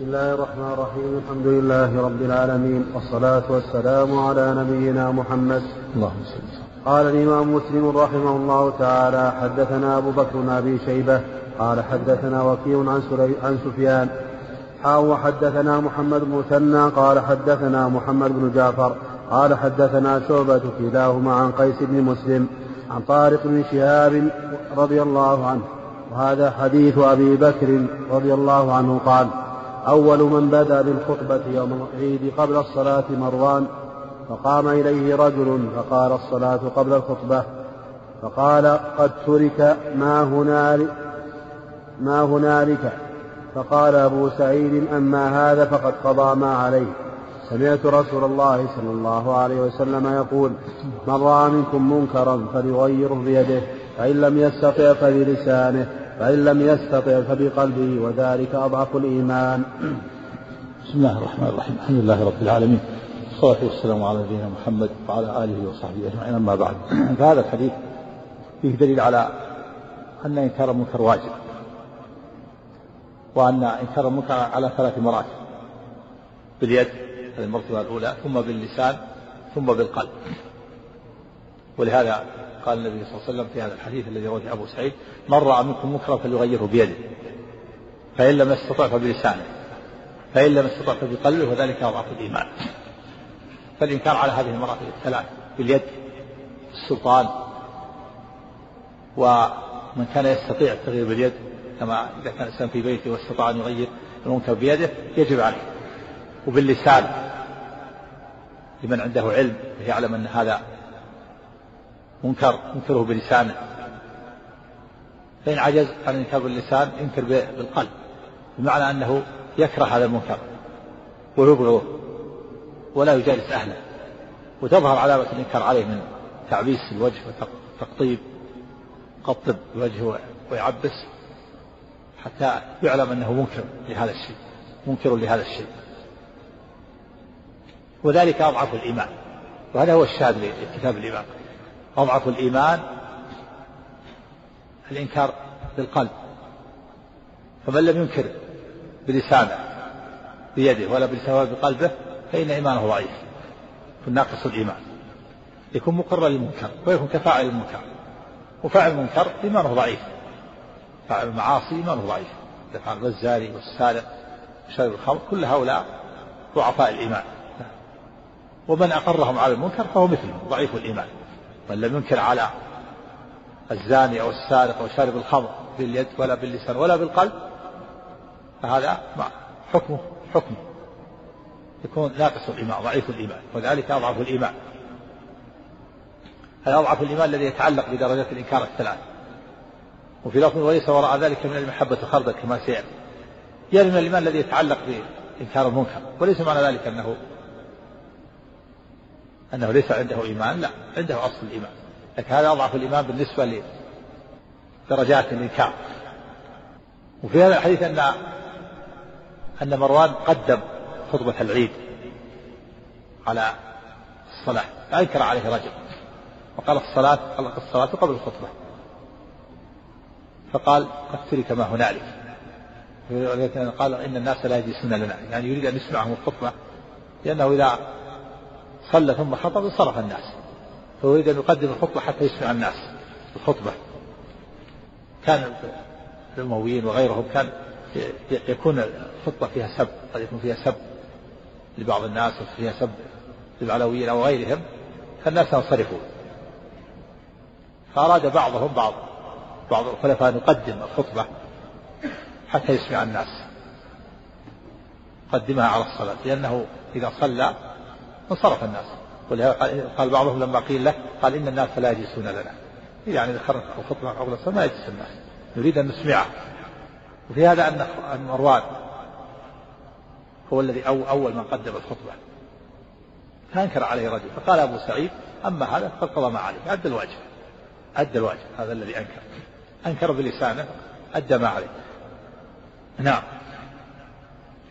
بسم الله الرحمن الرحيم. الحمد لله رب العالمين. والصلاة والسلام على نبينا محمد. اللهم صل قال الإمام مسلم رحمه الله تعالى حدثنا أبو بكر بن أبي شيبة. قال حدثنا وكيع عن, عن سفيان. حاء وحدثنا محمد بن مثنى قال حدثنا محمد بن جعفر. قال حدثنا شعبة كلاهما عن قيس بن مسلم عن طارق بن شهاب رضي الله عنه. وهذا حديث أبي بكر رضي الله عنه قال أول من بدأ بالخطبة يوم العيد قبل الصلاة مروان فقام إليه رجل فقال الصلاة قبل الخطبة فقال قد ترك ما هنالك ما هنالك. فقال أبو سعيد أما هذا فقد قضى ما عليه. سمعت رسول الله صلى الله عليه وسلم يقول من رأى منكم منكرا فليغيره بيده فإن لم يستطع فبلسانه فإن لم يستطع فبقلبه وذلك أضعف الإيمان. بسم الله الرحمن الرحيم. الحمد لله رب العالمين. والصلاة والسلام على نبينا محمد وعلى آله وصحبه أجمعين. أما بعد فهذا الحديث فيه دليل على أن إنكار المنكر واجب وأن إنكار المنكر على ثلاث مراتب باليد المرتبة الأولى ثم باللسان ثم بالقلب. ولهذا قال النبي صلى الله عليه وسلم في هذا الحديث الذي رواه أبو سعيد من رأى منكم منكرا فليغيره بيده فإن لم يستطع فبلسانه فإن لم يستطع فبقلبه وذلك أضعف الإيمان. فالإنكار على هذه المراتب الثلاث باليد السلطان ومن كان يستطيع التغيير باليد كما إذا كان الإنسان في بيته واستطاع أن يغير المنكر بيده يجب عليه. وباللسان لمن عنده علم يعلم أن هذا منكر ينكره بلسانه. فإن عجز عن الإنكار باللسان ينكر بالقلب بمعنى أنه يكره هذا المنكر ويبغضه ولا يجالس أهله. وتظهر علامة الإنكار عليه من تعبيس الوجه وتقطيب قطب الوجه ويعبس حتى يعلم أنه منكر لهذا الشيء منكر لهذا الشيء. وذلك أضعف الإيمان وهذا هو الشاهد لكتاب الإمام أضعف الإيمان الإنكار بالقلب. فمن لم ينكر بلسانه بيده ولا بلسانه بقلبه فإن إيمانه ضعيف. ناقص الإيمان. يكون مقرا للمنكر ويكون كفاعل المنكر وفاعل المنكر إيمانه ضعيف. فاعل المعاصي إيمانه ضعيف. يفعل الزاري والسارق وشارب الخمر كل هؤلاء ضعفاء الإيمان. ومن أقرهم على المنكر فهو مثله ضعيف الإيمان. من لم ينكر على الزاني أو السارق أو شارب الخمر باليد ولا باللسان ولا بالقلب فهذا حكمه حكمه. يكون ناقص الإيمان ضعيف الإيمان وذلك أضعف الإيمان. هذا أضعف الإيمان الذي يتعلق بدرجات الإنكار الثلاث. وفي لفظ وليس وراء ذلك من المحبة الخردل كما سيأتي. يعني من الإيمان الذي يتعلق بإنكار المنكر وليس معنى ذلك أنه أنه ليس عنده إيمان لا عنده أصل الإيمان. لكن هذا أضعف الإيمان بالنسبة لدرجات الإنكار. وفي هذا الحديث أن أن مروان قدم خطبة العيد على الصلاة فأنكر عليه رجل وقال الصلاة قال الصلاة قبل الخطبة. فقال قد ترك ما هنالك. قال إن الناس لا يجلسون لنا. يعني يريد أن يسمعهم الخطبة لأنه إذا صلى ثم خطب انصرف الناس. فهو يريد أن يقدم الخطبة حتى يسمع الناس الخطبة. كان الأمويين وغيرهم كان يكون الخطبة فيها سب قد يكون فيها سب لبعض الناس وفيها سب للعلويين أو غيرهم فالناس ينصرفون فأراد بعضهم بعض بعض الخلفاء أن يقدم الخطبة حتى يسمع الناس. قدمها على الصلاة لأنه إذا صلى انصرف الناس. ولهذا قال بعضهم لما قيل له قال إن الناس لا يجلسون لنا. يعني ذكرنا الخطبة قبل الصلاة ما يجلس الناس. نريد أن نسمعه. وفي هذا أن مروان هو الذي أو أول من قدم الخطبة. فأنكر عليه رجل فقال أبو سعيد أما هذا فقد قضى ما عليه. أدى الواجب. أدى الواجب هذا الذي أنكر. أنكر بلسانه أدى ما عليه. نعم.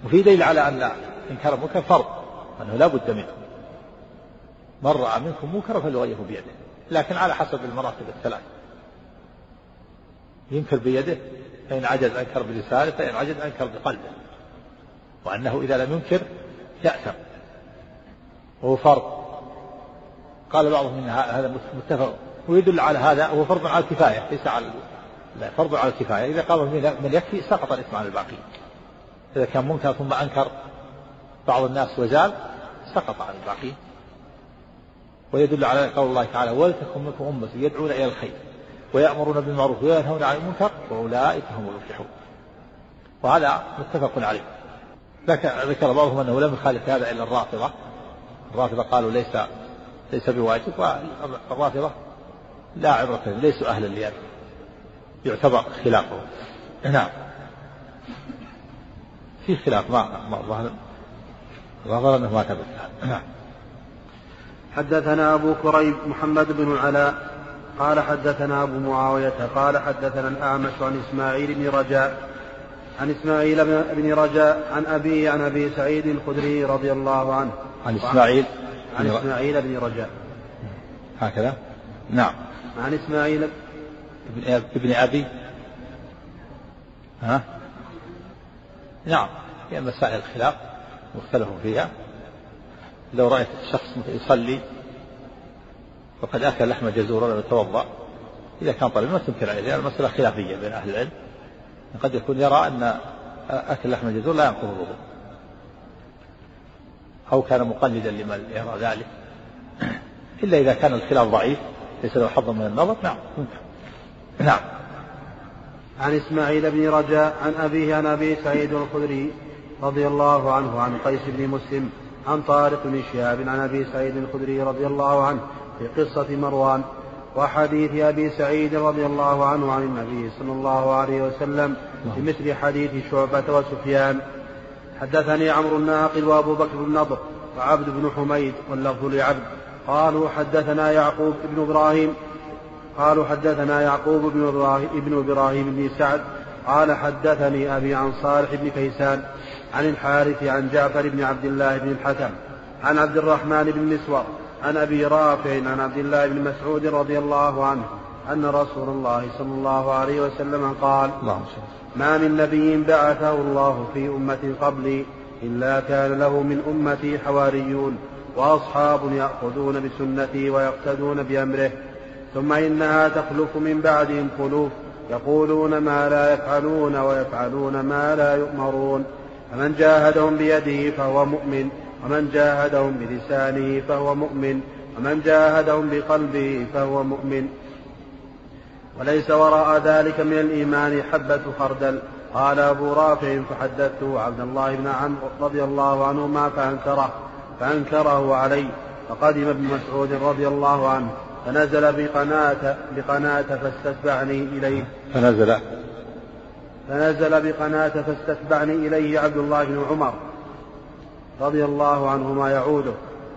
وفي دليل على أن إنكار المنكر فرض أنه لا بد منه. من رأى منكم منكرا فليغيره بيده. لكن على حسب المراتب الثلاث. ينكر بيده فإن عجز أنكر بلسانه فإن عجز أنكر بقلبه. وأنه إذا لم ينكر يأثم. وهو فرض. قال بعضهم إن هذا متفق. ويدل على هذا هو فرض على الكفاية ليس على لا فرض على الكفاية. إذا قام من يكفي سقط الإثم عن الباقي. إذا كان منكر ثم أنكر بعض الناس وزال سقط عن الباقي. ويدل على قول الله تعالى ولتكن منكم أمة يدعون إلى الخير ويأمرون بالمعروف وينهون عن المنكر وأولئك هم المفلحون. وهذا متفق عليه. ذكر بعضهم أنه لم يخالف هذا إلا الرافضة. الرافضة قالوا ليس ليس بواجب والرافضة لا عبرة ليسوا أهلا لهذا يعتبر خلافه نعم. في خلاف ما ما ظهر ظهر أنه ما ثبت. نعم. حدثنا أبو كريب محمد بن العلاء قال حدثنا أبو معاوية قال حدثنا الأعمش عن إسماعيل بن رجاء عن إسماعيل بن رجاء عن أبي عن أبي سعيد الخدري رضي الله عنه. عن إسماعيل عن إسماعيل بن رجاء. هكذا؟ نعم. عن إسماعيل ابن ابن أبي؟ ها؟ نعم. هي مسائل الخلاف مختلف فيها. لو رأيت شخص يصلي وقد أكل لحم جزور ولم يتوضأ إذا كان طالب ما تنكر عليه لأن المسألة خلافية بين أهل العلم. قد يكون يرى أن أكل لحم الجزور لا ينقض الوضوء. أو كان مقلدا لمن يرى ذلك. إلا إذا كان الخلاف ضعيف ليس له حظ من النظر. نعم نعم. عن إسماعيل بن رجاء عن أبيه عن أبي سعيد الخدري رضي الله عنه عن قيس بن مسلم عن طارق بن شهاب عن أبي سعيد الخدري رضي الله عنه في قصة مروان وحديث أبي سعيد رضي الله عنه عن النبي صلى الله عليه وسلم بمثل حديث شعبة وسفيان. حدثني عمرو الناقد وأبو بكر بن نضر وعبد بن حميد واللفظ لعبد. قالوا حدثنا يعقوب بن إبراهيم قالوا حدثنا يعقوب بن إبراهيم, ابن إبراهيم بن سعد. قال حدثني أبي عن صالح بن كيسان. عن الحارث عن جعفر بن عبد الله بن الحكم عن عبد الرحمن بن مسور عن أبي رافع عن عبد الله بن مسعود رضي الله عنه أن رسول الله صلى الله عليه وسلم قال ما من نبي بعثه الله في أمة قبلي إلا كان له من أمتي حواريون وأصحاب يأخذون بسنتي ويقتدون بأمره ثم إنها تخلف من بعدهم خلوف يقولون ما لا يفعلون ويفعلون ما لا يؤمرون. فمن جاهدهم بيده فهو مؤمن ومن جاهدهم بلسانه فهو مؤمن ومن جاهدهم بقلبه فهو مؤمن. وليس وراء ذلك من الإيمان حبة خردل. قال أبو رافع فحدثته عبد الله بن عمرو رضي الله عنهما فأنكره فأنكره علي. فقدم ابن مسعود رضي الله عنه فنزل بقناة بقناة فاستتبعني إليه. فنزل. فنزل بقناة فاستتبعني إليه عبد الله بن عمر رضي الله عنهما يعوده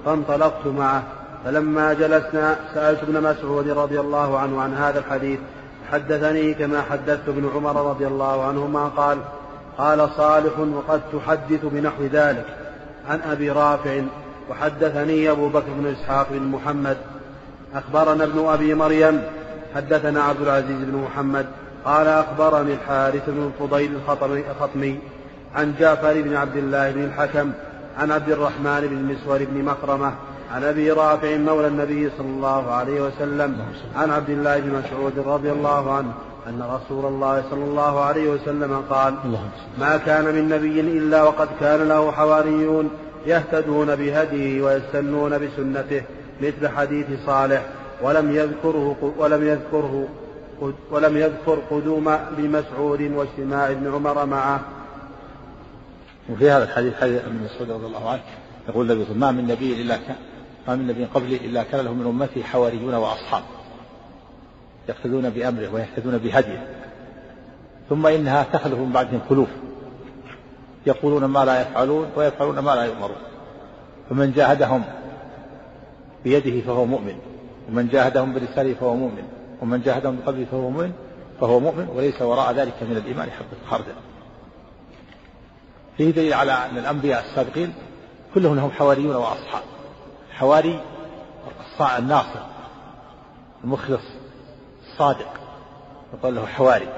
فانطلقت معه. فلما جلسنا سألت ابن مسعود رضي الله عنه عن هذا الحديث حدثني كما حدثت ابن عمر رضي الله عنهما قال قال صالح وقد تحدث بنحو ذلك عن أبي رافع وحدثني أبو بكر بن إسحاق بن محمد. أخبرنا ابن أبي مريم حدثنا عبد العزيز بن محمد. قال أخبرني الحارث بن الفضيل الخطمي عن جعفر بن عبد الله بن الحكم عن عبد الرحمن بن مسور بن مخرمة عن أبي رافع مولى النبي صلى الله عليه وسلم عن عبد الله بن مسعود رضي الله عنه أن رسول الله صلى الله عليه وسلم قال ما كان من نبي إلا وقد كان له حواريون يهتدون بهديه ويستنون بسنته مثل حديث صالح ولم يذكره ولم يذكره ولم يذكر قدوم ابن مسعود واجتماع ابن عمر معه. وفي هذا الحديث حديث ابن مسعود رضي الله عنه يقول النبي ما من نبي إلا كان ما من نبي قبلي إلا كان له من امته حواريون وأصحاب يقتدون بأمره ويهتدون بهديه ثم إنها تخلف من بعدهم خلوف يقولون ما لا يفعلون ويفعلون ما لا يؤمرون فمن جاهدهم بيده فهو مؤمن ومن جاهدهم بلسانه فهو مؤمن ومن جاهدهم بقلبه فهو مؤمن فهو مؤمن وليس وراء ذلك من الإيمان حبة خردل فيه دليل على أن الأنبياء السابقين كلهم لهم حواريون وأصحاب. حواري الناصر المخلص الصادق يقول له حواري.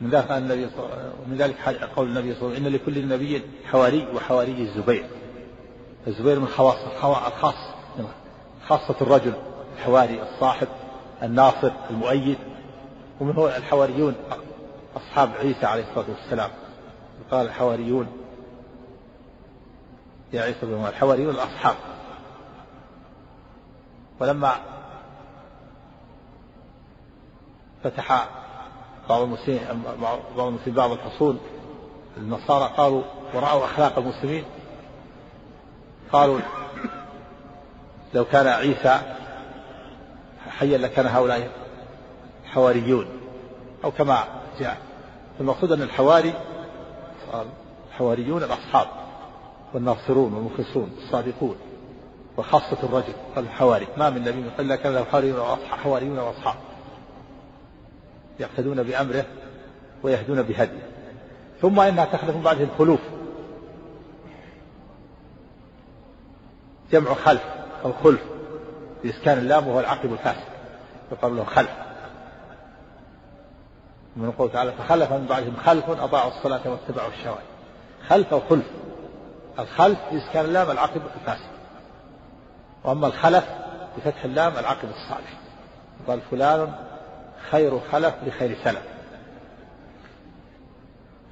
من ذلك النبي ومن ذلك قول النبي صلى الله عليه وسلم إن لكل نبي حواري وحواري الزبير. الزبير من خواص الخاص خاصة الرجل. الحواري الصاحب الناصر المؤيد ومن هو الحواريون أصحاب عيسى عليه الصلاة والسلام. قال الحواريون يا عيسى بن الحواريون الأصحاب. ولما فتح بعض المسلمين بعض المسلمين بعض الحصول النصارى قالوا ورأوا أخلاق المسلمين قالوا لو كان عيسى حيا لكان هؤلاء حواريون. أو كما جاء. المقصود أن الحواري الحواريون الأصحاب والناصرون والمخلصون الصادقون وخاصة الرجل الحواري. ما من نبي إلا كان له حواريون وأصحاب يقتدون بأمره ويهدون بهديه. ثم إنها تخلف من بعدهم خلوف جمع خلف أو خلف. بإسكان اللام وهو العقب الفاسد يقال له خلف. من قوله تعالى فخلف من بعدهم خلف أضاعوا الصلاة واتبعوا الشوائب خلف أو خلف؟ الخلف بإسكان اللام العقب الفاسد. وأما الخلف بفتح اللام العقب الصالح. قال فلان خير خلف لخير سلف.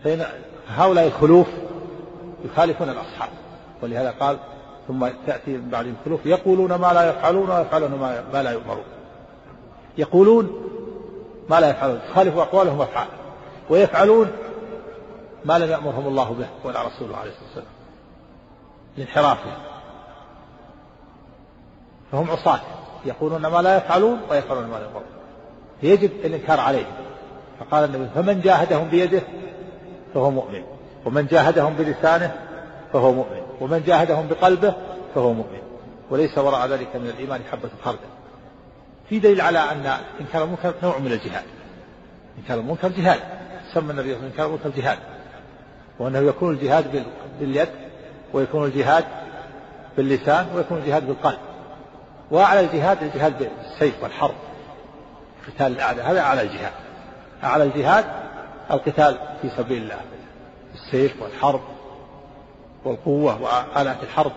فإن هؤلاء الخلوف يخالفون الأصحاب ولهذا قال ثم تأتي من بعدهم خلوف يقولون ما لا يفعلون ويفعلون ما لا يؤمرون. يقولون ما لا يفعلون تخالف أقوالهم وأفعالهم ويفعلون ما لم يأمرهم الله به ولا رسوله عليه الصلاة والسلام. لانحرافهم. فهم عصاة يقولون ما لا يفعلون ويفعلون ما لا يأمرون يجب الإنكار عليهم. فقال النبي فمن جاهدهم بيده فهو مؤمن ومن جاهدهم بلسانه فهو مؤمن. ومن جاهدهم بقلبه فهو مؤمن. وليس وراء ذلك من الإيمان حبة خردل. في دليل على أن إنكار المنكر نوع من الجهاد. إنكار المنكر جهاد. سمى النبي صلى الله عليه وسلم إنكار المنكر جهاد. وأنه يكون الجهاد باليد ويكون الجهاد باللسان ويكون الجهاد بالقلب. وأعلى الجهاد الجهاد بالسيف والحرب. قتال الأعداء. هذا أعلى الجهاد. أعلى الجهاد القتال في سبيل الله. السيف والحرب. والقوة وآلات الحرب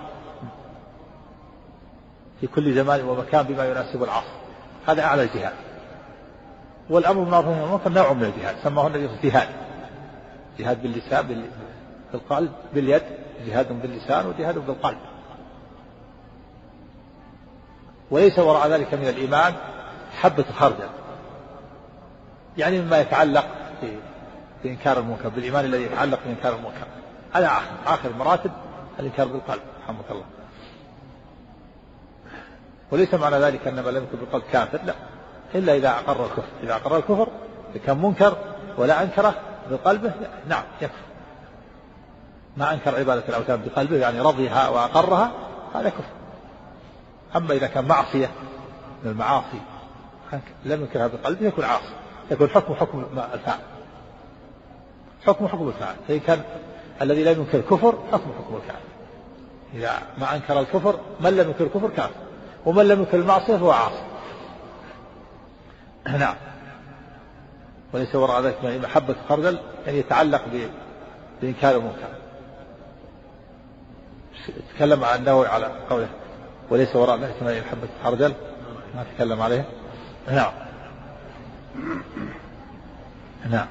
في كل زمان ومكان بما يناسب العصر. هذا أعلى الجهاد. والأمر بالمعروف والنهي المنكر نوع من الجهاد سماه النبي جهاد. جهاد باللسان بالقلب باليد جهاد باللسان وجهاد بالقلب. وليس وراء ذلك من الإيمان حبة خردل. يعني مما يتعلق بإنكار المنكر بالإيمان الذي يتعلق بإنكار المنكر. هذا آخر المراتب الإنكار بالقلب رحمك الله. وليس معنى ذلك أن من لم يكن بالقلب كافر لا. إلا إذا أقر الكفر. إذا أقر الكفر كان منكر ولا أنكره بقلبه نعم يكفر. ما أنكر عبادة الأوثان بقلبه يعني رضيها وأقرها هذا كفر. أما إذا كان معصية من المعاصي لم ينكرها بقلبه يكون عاصي. يكون حكم حكم الفاعل. حكم حكم الفاعل. فإن كان الذي لم ينكر الكفر حكم حكم الكافر. إذا ما أنكر الكفر من لم ينكر الكفر كافر. ومن لم ينكر المعصية فهو عاصي. نعم. وليس وراء ذلك محبة خردل يعني يتعلق بإنكار المنكر. تكلم عن النووي على قوله وليس وراء ذلك ما محبة خردل ما تكلم عليه. نعم. نعم.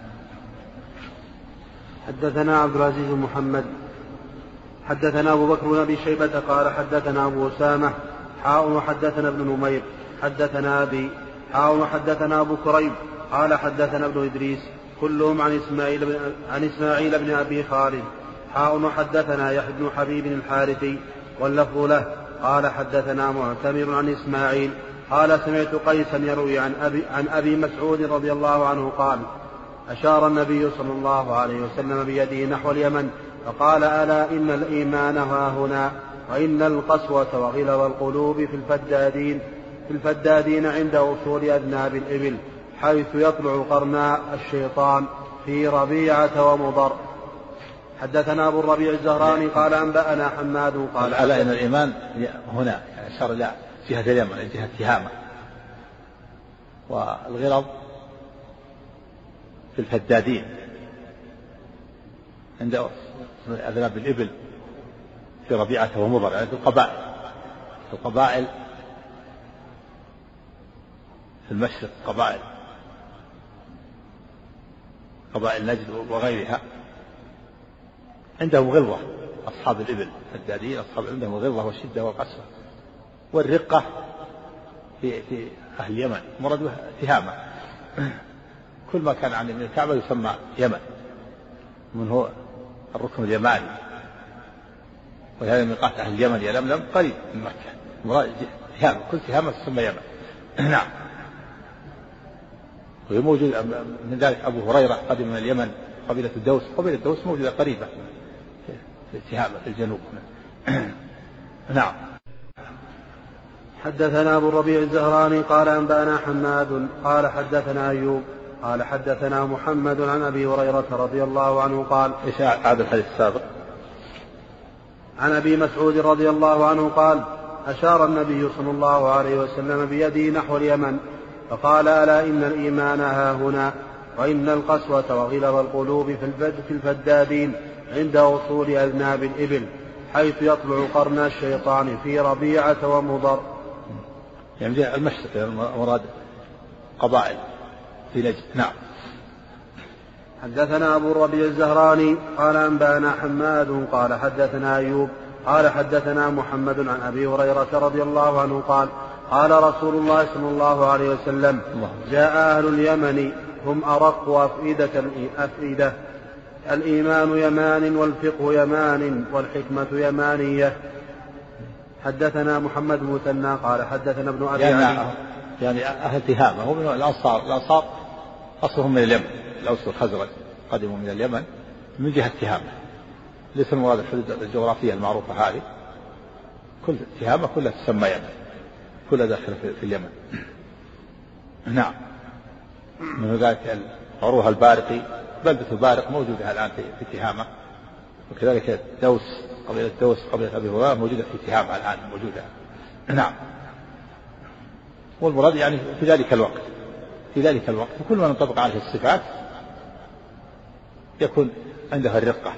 حدثنا عبد العزيز محمد حدثنا أبو بكر بن أبي شيبة قال حدثنا أبو أسامة حاء وحدثنا ابن نمير حدثنا أبي حاء وحدثنا أبو كريب قال حدثنا ابن إدريس كلهم عن إسماعيل عن إسماعيل بن أبي خالد حاء وحدثنا يحيى بن حبيب الحارثي واللفظ له قال حدثنا معتمر عن إسماعيل قال سمعت قيسا يروي عن أبي, عن أبي مسعود رضي الله عنه قال أشار النبي صلى الله عليه وسلم بيده نحو اليمن فقال ألا إن الإيمان ها هنا وإن القسوة وغلظ القلوب في الفدادين في الفدادين عند وصول أذناب الإبل حيث يطلع قرناء الشيطان في ربيعة ومضر. حدثنا أبو الربيع الزهراني قال أنبأنا حماد قال ألا إن الإيمان هنا يعني أشار إلى جهة اليمن جهة تهامة والغلظ في الفدادين عند أذناب الإبل في ربيعة ومضر يعني في القبائل. في القبائل في المشرق قبائل. قبائل نجد وغيرها. عندهم غلظة أصحاب الإبل الدادين أصحاب عندهم الغلظة والشدة والقسوة والرقة في في أهل اليمن مراد تهامة كل ما كان عن من الكعبة يسمى يمن من هو؟ الركن اليماني. ولهذا ميقات أهل اليمن يلملم قريب من مكة. تهامة كل تهامة تسمى يمن. نعم. وموجود من ذلك أبو هريرة قدم من اليمن قبيلة الدوس. قبيلة الدوس موجودة قريبة في التهامة في الجنوب. نعم. حدثنا أبو الربيع الزهراني قال أنبأنا حماد قال حدثنا أيوب قال حدثنا محمد عن أبي هريرة رضي الله عنه قال إيش هذا الحديث السابق؟ عن أبي مسعود رضي الله عنه قال أشار النبي صلى الله عليه وسلم بيده نحو اليمن فقال ألا إن الإيمان ها هنا وإن القسوة وغلظ القلوب في الفد في الفدادين عند وصول أذناب الإبل حيث يطلع قرن الشيطان في ربيعة ومضر. يعني المشرق يعني مراد قبائل. في نجد نعم. حدثنا أبو الربيع الزهراني قال أنبأنا حماد قال حدثنا أيوب قال حدثنا محمد عن أبي هريرة رضي الله عنه قال قال رسول الله صلى الله عليه وسلم جاء أهل اليمن هم أرق أفئدة الأفئدة الإيمان يمان والفقه يمان والحكمة يمانية. حدثنا محمد مثنى قال حدثنا ابن أبي يعني يعني أهل تهامة هم من الأنصار. الأنصار أصلهم من اليمن الأوس والخزرج قدموا من اليمن من جهة تهامة. ليس المراد الحدود الجغرافية المعروفة هذه. كل تهامة كلها تسمى يمن كلها داخلة في اليمن. نعم. من ذلك عروها البارقي بلدة البارق موجودة الآن في تهامة. وكذلك دوس قبيلة دوس قبيلة أبي هريرة موجودة في تهامة الآن موجودة. نعم. والمراد يعني في ذلك الوقت. في ذلك الوقت. وكل من انطبق عليه الصفات يكون عنده الرقة.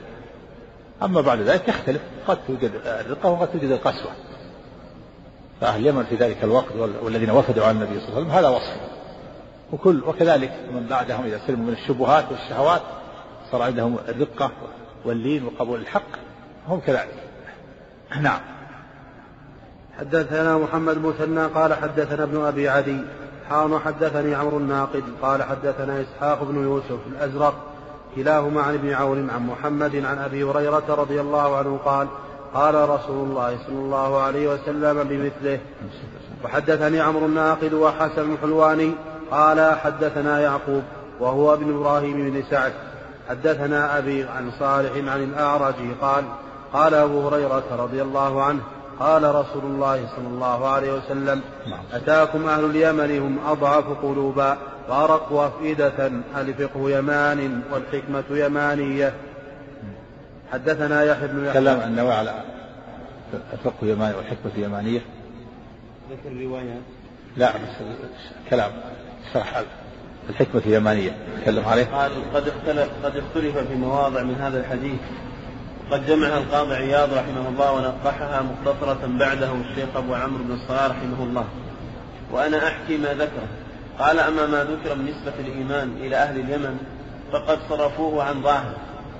أما بعد ذلك يختلف. قد توجد الرقة وقد توجد القسوة. فأهل اليمن في ذلك الوقت والذين وفدوا على النبي صلى الله عليه وسلم هذا وصف. وكل وكذلك من بعدهم إذا سلموا من الشبهات والشهوات صار عندهم الرقة واللين وقبول الحق. هم كذلك. نعم. حدثنا محمد مثنى قال حدثنا ابن أبي عدي حان حدثني عمرو الناقد قال حدثنا إسحاق بن يوسف الأزرق كلاهما عن ابن عون عن محمد عن أبي هريرة رضي الله عنه قال قال رسول الله صلى الله عليه وسلم بمثله. وحدثني عمرو الناقد وحسن الحلواني قال حدثنا يعقوب وهو ابن إبراهيم بن سعد. حدثنا أبي عن صالح عن الأعرج قال قال أبو هريرة رضي الله عنه قال رسول الله صلى الله عليه وسلم أتاكم أهل اليمن هم أضعف قلوبا وارق أفئدة الفقه يمان والحكمة يمانية. حدثنا يحيى بن يحيى. تكلم النووي على الفقه يماني والحكمة يمانية. ذكر الروايات لا بس كلام شرح الحكمة اليمانية تكلم عليه. قال قد اختلف قد اختلف في مواضع من هذا الحديث قد جمعها القاضي عياض رحمه الله ونقحها مختصرة بعده الشيخ أبو عمرو بن الصلاح رحمه الله. وأنا أحكي ما ذكره. قال أما ما ذكر من نسبة الإيمان إلى أهل اليمن فقد صرفوه عن ظاهر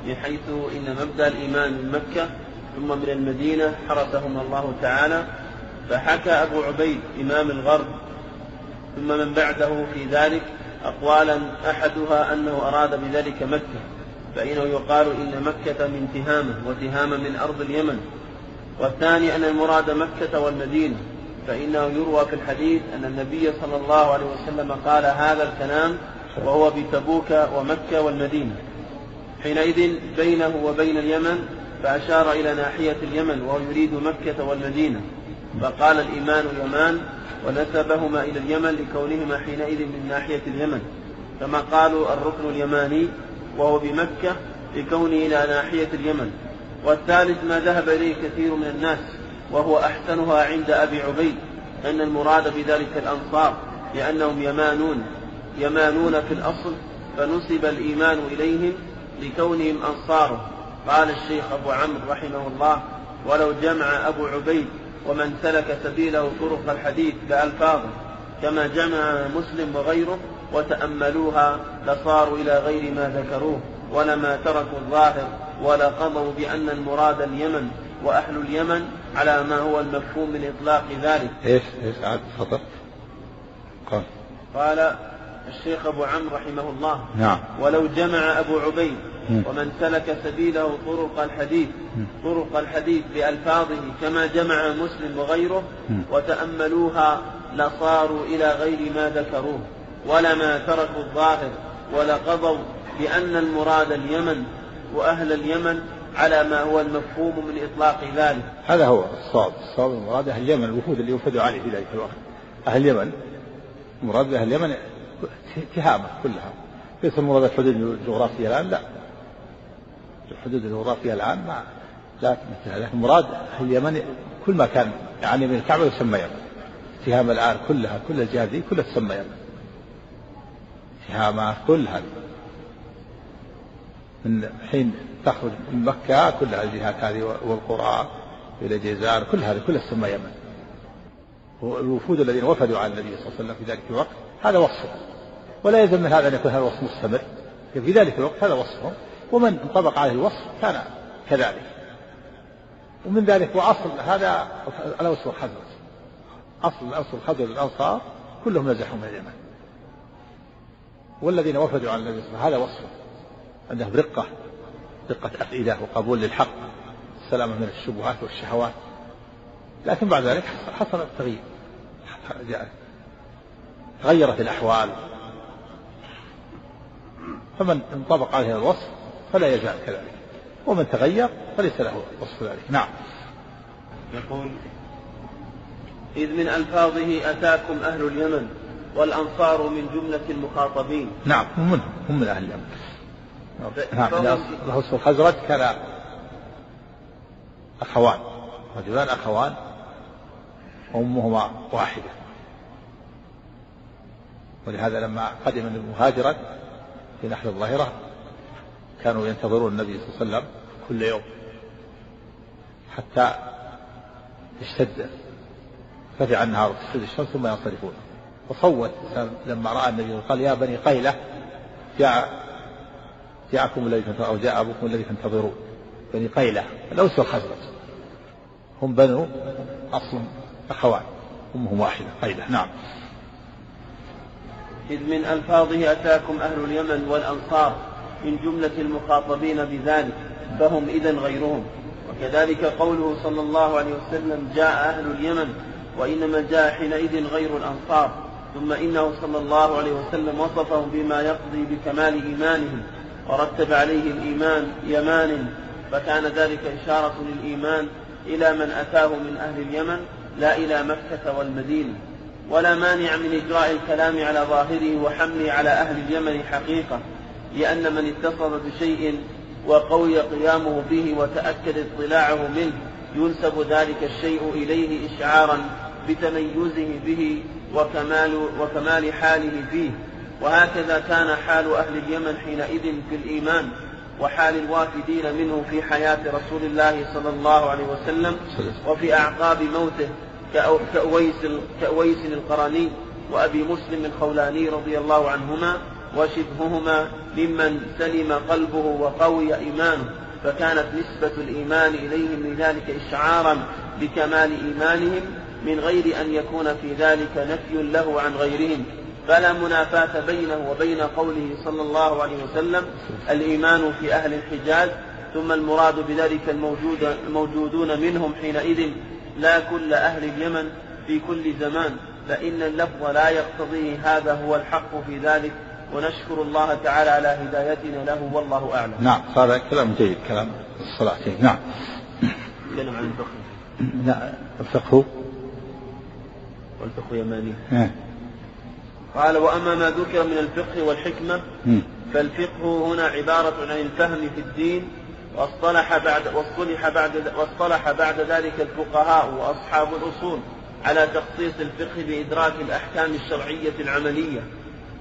بحيث إن مبدأ الإيمان من مكة ثم من المدينة حرسهم الله تعالى فحكى أبو عبيد إمام الغرب. ثم من بعده في ذلك أقوالا أحدها أنه أراد بذلك مكة. فإنه يقال إن مكة من تهامة وتهامة من أرض اليمن. والثاني أن المراد مكة والمدينة. فإنه يروى في الحديث أن النبي صلى الله عليه وسلم قال هذا الكلام وهو بتبوك ومكة والمدينة. حينئذ بينه وبين اليمن فأشار إلى ناحية اليمن وهو يريد مكة والمدينة. فقال الإيمان يمان ونسبهما إلى اليمن لكونهما حينئذ من ناحية اليمن. كما قالوا الركن اليماني وهو بمكة لكونه إلى ناحية اليمن. والثالث ما ذهب إليه كثير من الناس وهو أحسنها عند أبي عبيد أن المراد بذلك الأنصار لأنهم يمانون. يمانون في الأصل فنسب الإيمان إليهم لكونهم أنصاره قال الشيخ أبو عمرو رحمه الله ولو جمع أبو عبيد ومن سلك سبيله طرق الحديث بألفاظه كما جمع مسلم وغيره وتأملوها لصاروا إلى غير ما ذكروه ولما تركوا الظاهر ولقضوا بأن المراد اليمن وأهل اليمن على ما هو المفهوم من إطلاق ذلك. إيش إيش؟ عاد تفضل. قال. قال الشيخ أبو عمرو رحمه الله. نعم. ولو جمع أبو عبيد ومن سلك سبيله طرق الحديث طرق الحديث بألفاظه كما جمع مسلم وغيره وتأملوها لصاروا إلى غير ما ذكروه. ولما تركوا الظاهر ولقضوا بأن المراد اليمن وأهل اليمن على ما هو المفهوم من إطلاق ذلك. هذا هو الصواب. الصواب المراد أهل اليمن الوفود اللي يوفدوا عليه في ذلك الوقت. أهل اليمن مراد أهل اليمن تهامة كلها. ليس المراد الحدود الجغرافية الآن لا. الحدود الجغرافية الآن ما لا تمثلها لكن مراد أهل اليمن كل ما كان يعني من الكعبة يسمى يمن. تهامة الآن كلها كل الجهات دي كلها تسمى يمن. تهامة كل هذه من حين تخرج من مكة كل الجهات هذه والقرى إلى جيزان كل هذه كلها تسمى يمن. والوفود الذين وفدوا على النبي صلى الله عليه وسلم في ذلك الوقت هذا وصفه ولا يلزم من هذا أن يكون هذا الوصف مستمر. في ذلك الوقت هذا وصفهم. ومن انطبق عليه الوصف كان كذلك. ومن ذلك وأصل هذا الأوس والخزرج. أصل الأوس والخزرج الأنصار كلهم نزحوا من اليمن. والذين وفدوا على النبي صلى الله عليه وسلم هذا وصفه عندهم رقة رقة أفئدة وقبول للحق السلامة من الشبهات والشهوات. لكن بعد ذلك حصل التغيير تغيرت الأحوال. فمن انطبق عليه الوصف فلا يزال كذلك. ومن تغير فليس له وصف ذلك. نعم. يقول إذ من ألفاظه أتاكم أهل اليمن. والأنصار من جملة المخاطبين. نعم هم منهم هم من أهل اليمن نعم الأوس والخزرج كان أخوان رجلان أخوان وأمهما واحدة. ولهذا لما قدم المهاجرة في نحر الظاهرة كانوا ينتظرون النبي صلى الله عليه وسلم كل يوم حتى اشتد ارتفع النهار وتشتد الشمس ثم ينصرفون. وصوت. لما رأى النبي قال يا بني قيلة جاء جاءكم الذي أو جاء أبوكم الذي تنتظرون. بني قيلة الأوس والخزرج. هم بنو أصل أخوان. أمهم واحدة قيلة. نعم. إذ من ألفاظه أتاكم أهل اليمن والأنصار من جملة المخاطبين بذلك فهم إذا غيرهم. وكذلك قوله صلى الله عليه وسلم جاء أهل اليمن وإنما جاء حينئذ غير الأنصار. ثم إنه صلى الله عليه وسلم وصفهم بما يقضي بكمال إيمانهم ورتب عليه الإيمان يمان فكان ذلك إشارة للإيمان إلى من أتاه من أهل اليمن لا إلى مكة والمدينة. ولا مانع من إجراء الكلام على ظاهره وحمله على أهل اليمن حقيقة لأن من اتصف بشيء وقوي قيامه به وتأكد اطلاعه منه ينسب ذلك الشيء إليه إشعارا بتميزه به وكمال, وكمال حاله فيه. وهكذا كان حال أهل اليمن حينئذ في الإيمان وحال الوافدين منه في حياة رسول الله صلى الله عليه وسلم وفي أعقاب موته كأويس, كأويس القرني وأبي مسلم الخولاني رضي الله عنهما وشبههما ممن سلم قلبه وقوي إيمانه. فكانت نسبة الإيمان إليهم لذلك إشعارا بكمال إيمانهم من غير أن يكون في ذلك نفي له عن غيرهم. فلا منافاة بينه وبين قوله صلى الله عليه وسلم الإيمان في أهل الحجاز ثم المراد بذلك الموجود الموجودون منهم حينئذ لا كل أهل اليمن في كل زمان. فإن اللفظ لا يقتضيه هذا هو الحق في ذلك ونشكر الله تعالى على هدايتنا له والله أعلم. نعم هذا كلام جيد كلام الصلاة نعم. تكلم عن الفقه. نعم الفقه. والفقه يماني. نعم. قال وأما ما ذكر من الفقه والحكمة فالفقه هنا عبارة عن الفهم في الدين واصطلح بعد واصطلح بعد واصطلح بعد ذلك الفقهاء وأصحاب الأصول على تخصيص الفقه بإدراك الأحكام الشرعية العملية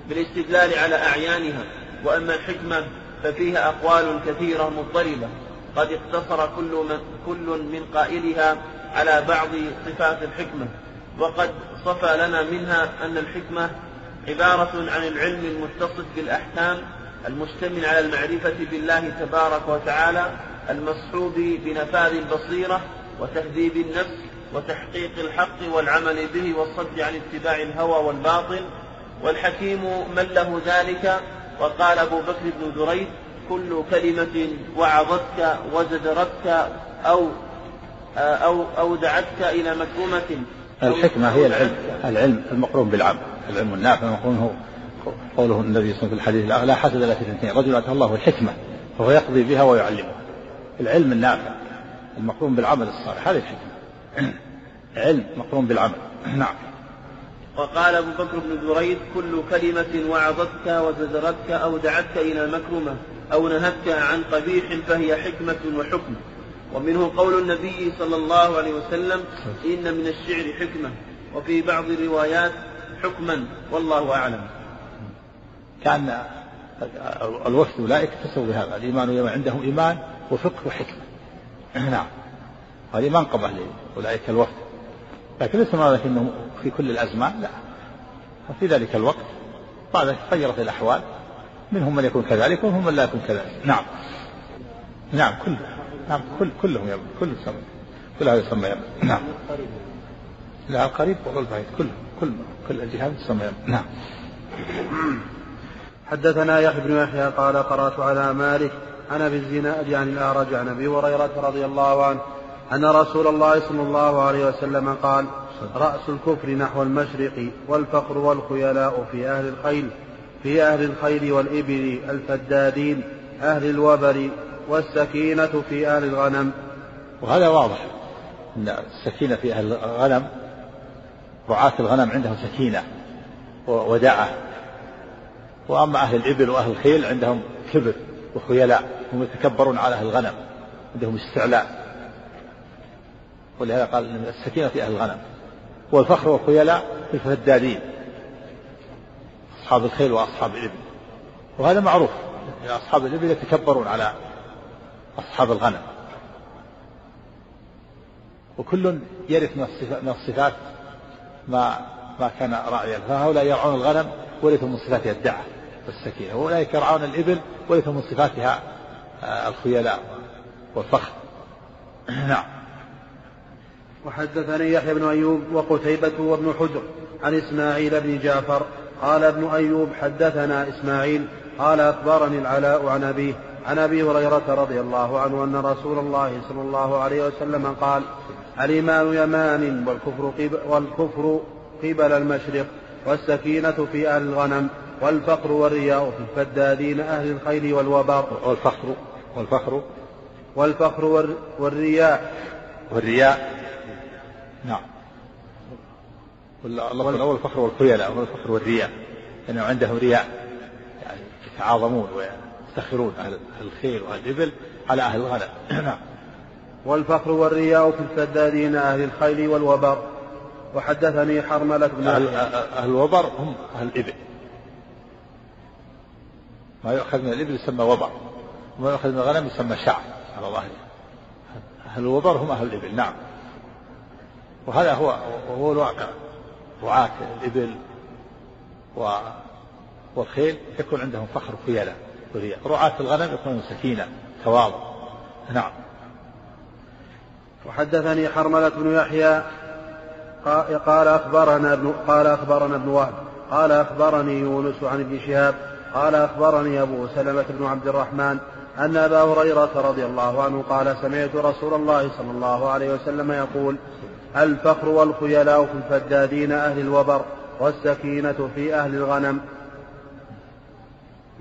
بالاستدلال على أعيانها. وأما الحكمة ففيها أقوال كثيرة مضطربة. قد اقتصر كل من, كل من قائلها على بعض صفات الحكمة. وقد صفى لنا منها أن الحكمة عبارة عن العلم المتصف بالأحكام المشتمل على المعرفة بالله تبارك وتعالى المصحوب بنفاذ البصيرة وتهذيب النفس وتحقيق الحق والعمل به والصد عن اتباع الهوى والباطل. والحكيم من له ذلك؟ وقال أبو بكر بن دريد كل كلمة وعظتك وزجرتك أو أو أو دعتك إلى مكرمة الحكمة هي العلم العلم المقرون بالعمل العلم النافع المقرون هو قوله النبي صلى الله عليه وسلم في الحديث لا حسد إلا في اثنتين رجل اتاه الله الحكمه فهو يقضي بها ويعلمها. العلم النافع المقرون بالعمل الصالح هذه الحكمة. علم مقرون بالعمل. نعم. وقال أبو بكر بن دريد كل كلمة وعظتك وزجرتك أو دعتك إلى مكرمة أو نهتك عن قبيح فهي حكمة وحكم. ومنه قول النبي صلى الله عليه وسلم إن من الشعر حكمة وفي بعض الروايات حكما والله أعلم. كان الوفد أولئك اتصلوا بهذا الإيمان عندهم إيمان وفقه وحكمة. نعم. هذه منقبة لأولئك الوفد. لكن ليس معنى أنه في كل الأزمان لا. في ذلك الوقت بعد تغيرت الأحوال. منهم من يكون كذلك ومنهم من لا يكون كذلك. نعم. نعم كل نعم كل كلهم يمن كل يسمى كل هذا يسمى يمن نعم. لا القريب والبعيد كل كل كل الجهات تسمى يمن نعم. حدثنا يحيى بن يحيى قال قرأت على مالك عن أبي الزناد عن الأعرج عن أبي هريرة رضي الله عنه أن رسول الله صلى الله عليه وسلم قال رأس الكفر نحو المشرق والفقر والخيلاء في أهل الخيل في أهل الخيل والإبل الفدادين أهل الوبر والسكينة في أهل الغنم. وهذا واضح. إن السكينة في أهل الغنم رعاة الغنم عندهم سكينة ودعه وأما أهل الإبل وأهل الخيل عندهم كبر وخيلاء هم يتكبرون على أهل الغنم عندهم استعلاء. ولهذا قال السكينة في أهل الغنم. والفخر والخيلاء في الفدادين أصحاب الخيل وأصحاب الإبل. وهذا معروف. أصحاب الإبل يتكبرون على أصحاب الغنم. وكل يرث من الصفات ما ما كان راعيا. فهؤلاء يرعون الغنم وليس من صفاتها الدعة والسكينة. وأولئك يرعون الإبل وليس من صفاتها آه، الخيلاء والفخر نعم. وحدثني يحيى بن أيوب وقتيبة وابن حجر عن إسماعيل بن جعفر قال ابن أيوب حدثنا إسماعيل قال أخبرني العلاء عن أبيه عن أبي هريرة رضي الله عنه أن رسول الله صلى الله عليه وسلم قال الإيمان يمان والكفر قبل, والكفر قبل المشرق والسكينة في أهل الغنم والفقر والرياء في الفدادين أهل الخيل والوبر والفخر والفخر. والفخر والرياء. والرياء. نعم. اللفظ الأول الفخر والخيلاء والفخر والرياء. يعني عندهم رياء يعني يتعاظمون ويفتخرون أهل الخيل وأهل الإبل على أهل الغنم. نعم. والفخر والرياء في الفدادين أهل الخيل والوبر. وحدثني حرملة بن أهل, أهل الوبر هم أهل الإبل. ما يؤخذ من الإبل يسمى وبر. وما يؤخذ من الغنم يسمى شعر. على ظاهره أهل الوبر هم أهل الإبل. نعم. وهذا هو هو الواقع. رعاة الإبل و والخيل يكون عندهم فخر خيلاء رعاة الغنم يكون سكينة تواضع. نعم. وحدثني حرملة بن يحيى قال أخبرنا ابن قال أخبرنا ابن وهب. قال أخبرني يونس عن ابن شهاب. قال أخبرني أبو سلمة بن عبد الرحمن أن أبا هريرة رضي الله عنه قال سمعت رسول الله صلى الله عليه وسلم يقول الفخر والخيلاء في الفدادين أهل الوبر والسكينة في أهل الغنم.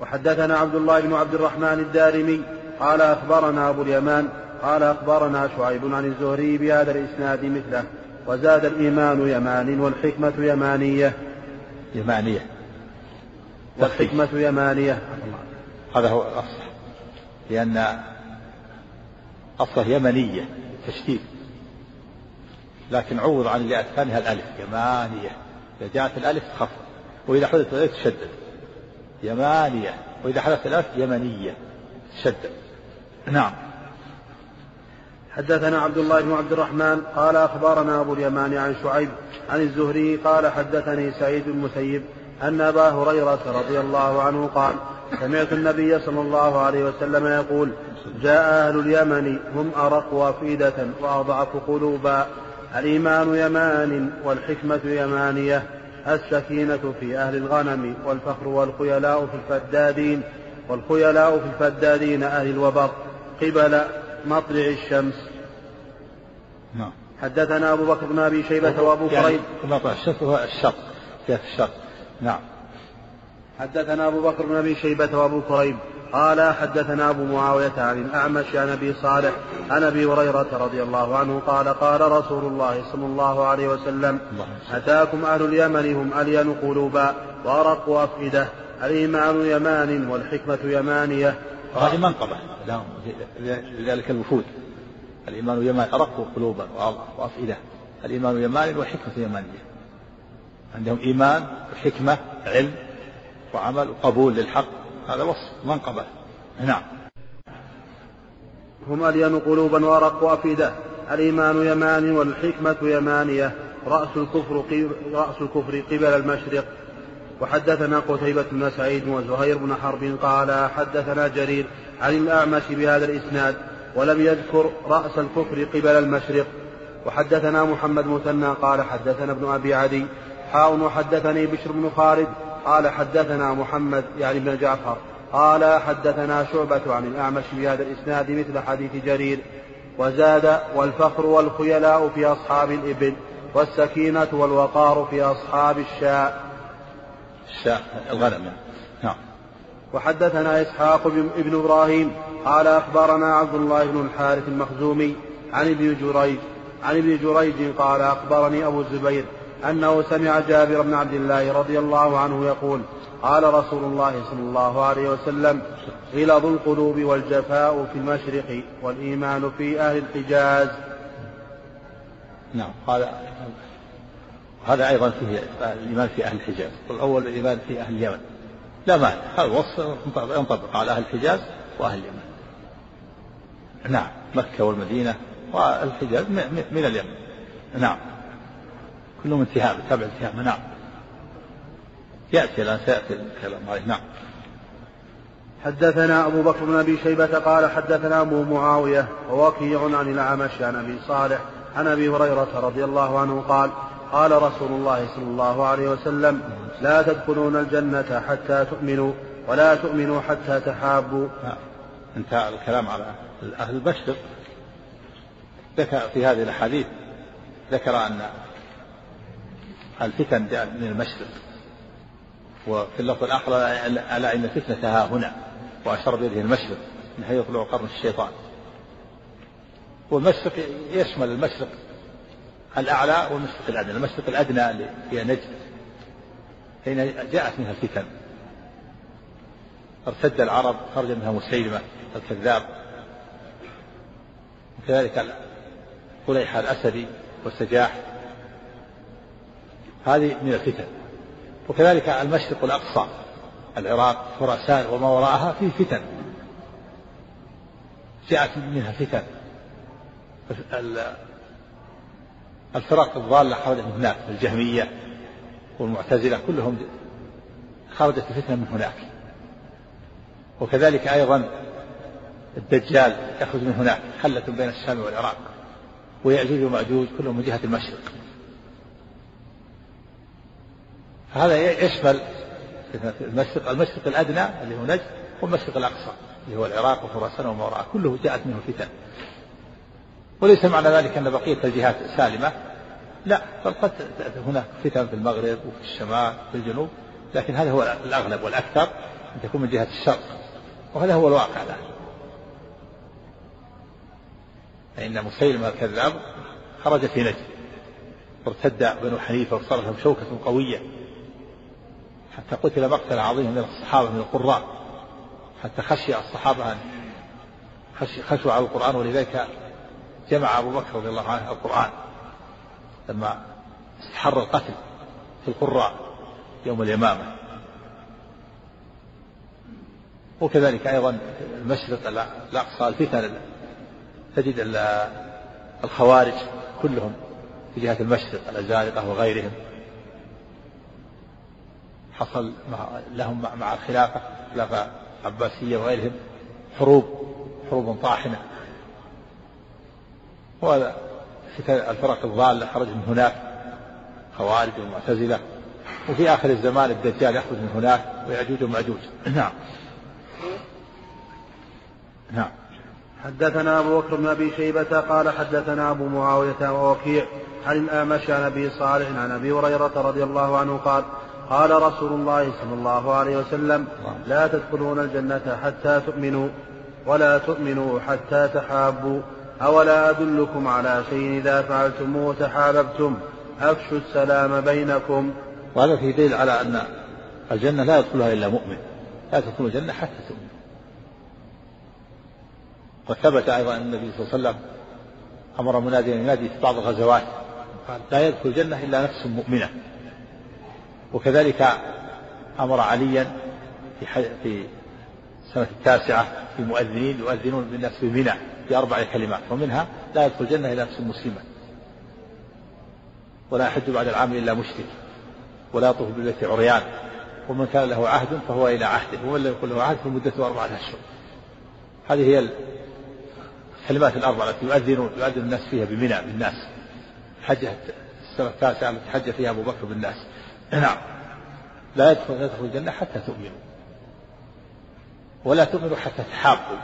وحدثنا عبد الله بن عبد الرحمن الدارمي قال أخبرنا أبو اليمان قال أخبرنا شعيب عن الزهري بهذا الإسناد مثله وزاد الإيمان يمان والحكمة يمانية. يمانية. والحكمة يمانية. هذا هو الأصح لأن أصله يمنية تشديد. لكن عوض عن اللي الثانية الألف يمانية. إذا جاءت الألف خف وإذا حدث الألف تشدد. يمانية. وإذا حدث الألف يمنية. شد نعم. حدثنا عبد الله بن عبد الرحمن قال أخبرنا أبو اليمان عن شعيب عن الزهري قال حدثني سعيد المسيب أن أبا هريرة رضي الله عنه قال سمعت النبي صلى الله عليه وسلم يقول جاء أهل اليمن هم أرق أفئدة وأضعف قلوبا. الإيمان يمان والحكمة يمانية. السكينة في أهل الغنم والفخر والخيلاء في الفدادين والخيلاء في الفدادين أهل الوبر قبل مطلع الشمس. نعم. حدثنا أبو بكر بن أبي شيبة وأبو يعني كريب مطلع الشمس هو الشرق جهة الشرق نعم. حدثنا أبو بكر بن أبي شيبة وأبو كريب قال حدثنا أبو معاوية عن الأعمش عن أبي صالح عن أبي هريرة رضي الله عنه قال قال رسول الله صلى الله عليه وسلم أتاكم أهل اليمن هم ألين قلوبا وأرق أفئدة الإيمان يمان والحكمة يمانية وهذه منقبة. لهم لذلك الوفود. الإيمان يمان أرق قلوبا وأفئدة الإيمان يمان والحكمة يمانية. عندهم إيمان وحكمة علم وعمل وقبول للحق. هذا وصف منقبة. نعم. هم ألين قلوبا وأرق أفئدة الإيمان يمان والحكمة يمانية. رأس الكفر رأس الكفر قبل المشرق. وحدثنا قتيبة بن سعيد وزهير بن حرب قال حدثنا جرير عن الأعمش بهذا الإسناد ولم يذكر رأس الكفر قبل المشرق. وحدثنا محمد مثنى قال حدثنا ابن أبي عدي. حاء وحدثني بشر بن خالد. قال حدثنا محمد يعني بن جعفر قال حدثنا شعبة عن الأعمش بهذا الإسناد مثل حديث جرير وزاد والفخر والخيلاء في أصحاب الإبل والسكينة والوقار في أصحاب الشاء. الشاء الغنم. نعم. وحدثنا إسحاق بن إبراهيم قال أخبرنا عبد الله بن الحارث المخزومي عن ابن جريج عن ابن جريج قال أخبرني أبو الزبير أنه سمع جابر بن عبد الله رضي الله عنه يقول قال رسول الله صلى الله عليه وسلم غلظ القلوب والجفاء في المشرق والإيمان في أهل الحجاز. نعم هذا هذا أيضا فيه الإيمان في أهل الحجاز. والأول الإيمان في أهل اليمن. لا مانع هذا الوصف ينطبق على أهل الحجاز وأهل اليمن. نعم مكة والمدينة والحجاز من اليمن. نعم. كلهم انتهاء تابع انتهاء نعم. يأتي الآن سيأتي الكلام عليه نعم. حدثنا أبو بكر بن أبي شيبة قال حدثنا أبو معاوية ووكيع عن الأعمش عن أبي صالح عن أبي هريرة رضي الله عنه قال قال رسول الله صلى الله عليه وسلم لا تدخلون الجنة حتى تؤمنوا ولا تؤمنوا حتى تحابوا. نعم. انتهى الكلام على أهل المشرق ذكر في هذه الأحاديث ذكر أن الفتن من المشرق. وفي اللفظ الآخر ألا إن الفتنة ها هنا وأشار بيده المشرق من حيث يطلع قرن الشيطان. والمشرق يشمل المشرق الأعلى والمشرق الأدنى. المشرق الأدنى اللي هي نجد حين جاءت منها الفتن. ارتد العرب خرج منها مسيلمة الكذاب. وكذلك قليحة الأسدي والسجاح. هذه من الفتن. وكذلك المشرق الأقصى العراق خراسان وما وراءها فيه فتن. جاءت منها فتن. الفرق الضالة خرجت من هناك الجهمية والمعتزلة كلهم خرجت الفتنة من هناك. وكذلك أيضا الدجال يخرج من هناك حلة بين الشام والعراق. ويأجوج ومأجوج كلهم من جهة المشرق. هذا يشمل المشرق المشرق الأدنى اللي هو نجد والمشرق الأقصى اللي هو العراق وخراسان وما وراءه كله جاءت منه فتن. وليس معنى ذلك أن بقية الجهات سالمة. لا بل قد هناك فتن في المغرب وفي الشمال وفي الجنوب لكن هذا هو الأغلب والأكثر أن تكون من جهة الشرق. وهذا هو الواقع الآن. فإن مسيلمة الكذاب خرج في نجد. وارتد بنو حنيفة وصارت لهم شوكة قوية. حتى قتل مقتل عظيم من الصحابة من القراء حتى خشي الصحابة أن خشوا على القرآن ولذلك جمع أبو بكر رضي الله عنه القرآن. لما استحر القتل في القراء يوم اليمامة. وكذلك أيضا المشرق الأقصى الفتن تجد الخوارج كلهم في جهة المشرق الأزارقة وغيرهم. حصل لهم مع الخلافة خلافة عباسية وغيرهم حروب حروب طاحنة. وهذا الفرق الضالة خرج من هناك خوارج ومعتزلة. وفي آخر الزمان الدجال يخرج من هناك ويأجوج ومأجوج نعم. نعم. حدثنا أبو بكر بن أبي شيبة قال حدثنا أبو معاوية ووكيع عن الأعمش عن أبي صالح عن أبي هريرة رضي الله عنه قال قال رسول الله صلى الله عليه وسلم لا تدخلون الجنة حتى تؤمنوا ولا تؤمنوا حتى تحابوا. أولا أدلكم على شيء إذا فعلتموه تحاببتم أفشوا السلام بينكم. وهذا في دليل على أن الجنة لا يدخلها إلا مؤمن. لا تدخل الجنة حتى تؤمن وثبت أيضا أن النبي صلى الله عليه وسلم أمر مناديا ينادي في بعض الغزوات قال لا يدخل الجنة إلا نفس مؤمنة. وكذلك أمر عليا في في السنة التاسعة في مؤذنين يؤذنون بالناس في منى بأربع كلمات ومنها لا يدخل الجنة إلا نفس مسلمة. ولا يحج بعد العام إلا مشرك ولا يطوف بالبيت عريان. ومن كان له عهد فهو إلى عهده ومن لم يكن له عهد فمدته أربعة أشهر. هذه هي الكلمات الأربعة التي يؤذن يؤذن الناس فيها بمنى بالناس. حجة السنة التاسعة التي حج فيها أبو بكر بالناس. نعم. لا يدخل يدخل الجنة حتى تؤمنوا. ولا تؤمنوا حتى تحابوا.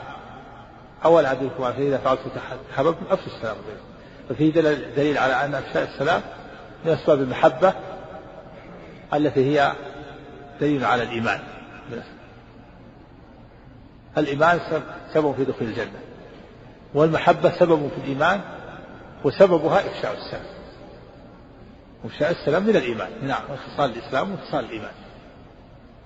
أول أدلكم فإذا فعلتم تحاببتم أفشوا السلام بينكم. ففيه دليل على أن أفشاء السلام من أسباب المحبة التي هي دليل على الإيمان. الإيمان سبب في دخول الجنة. والمحبة سبب في الإيمان وسببها إفشاء السلام. وإفشاء السلام من الإيمان. نعم خصال الإسلام وخصال الإيمان.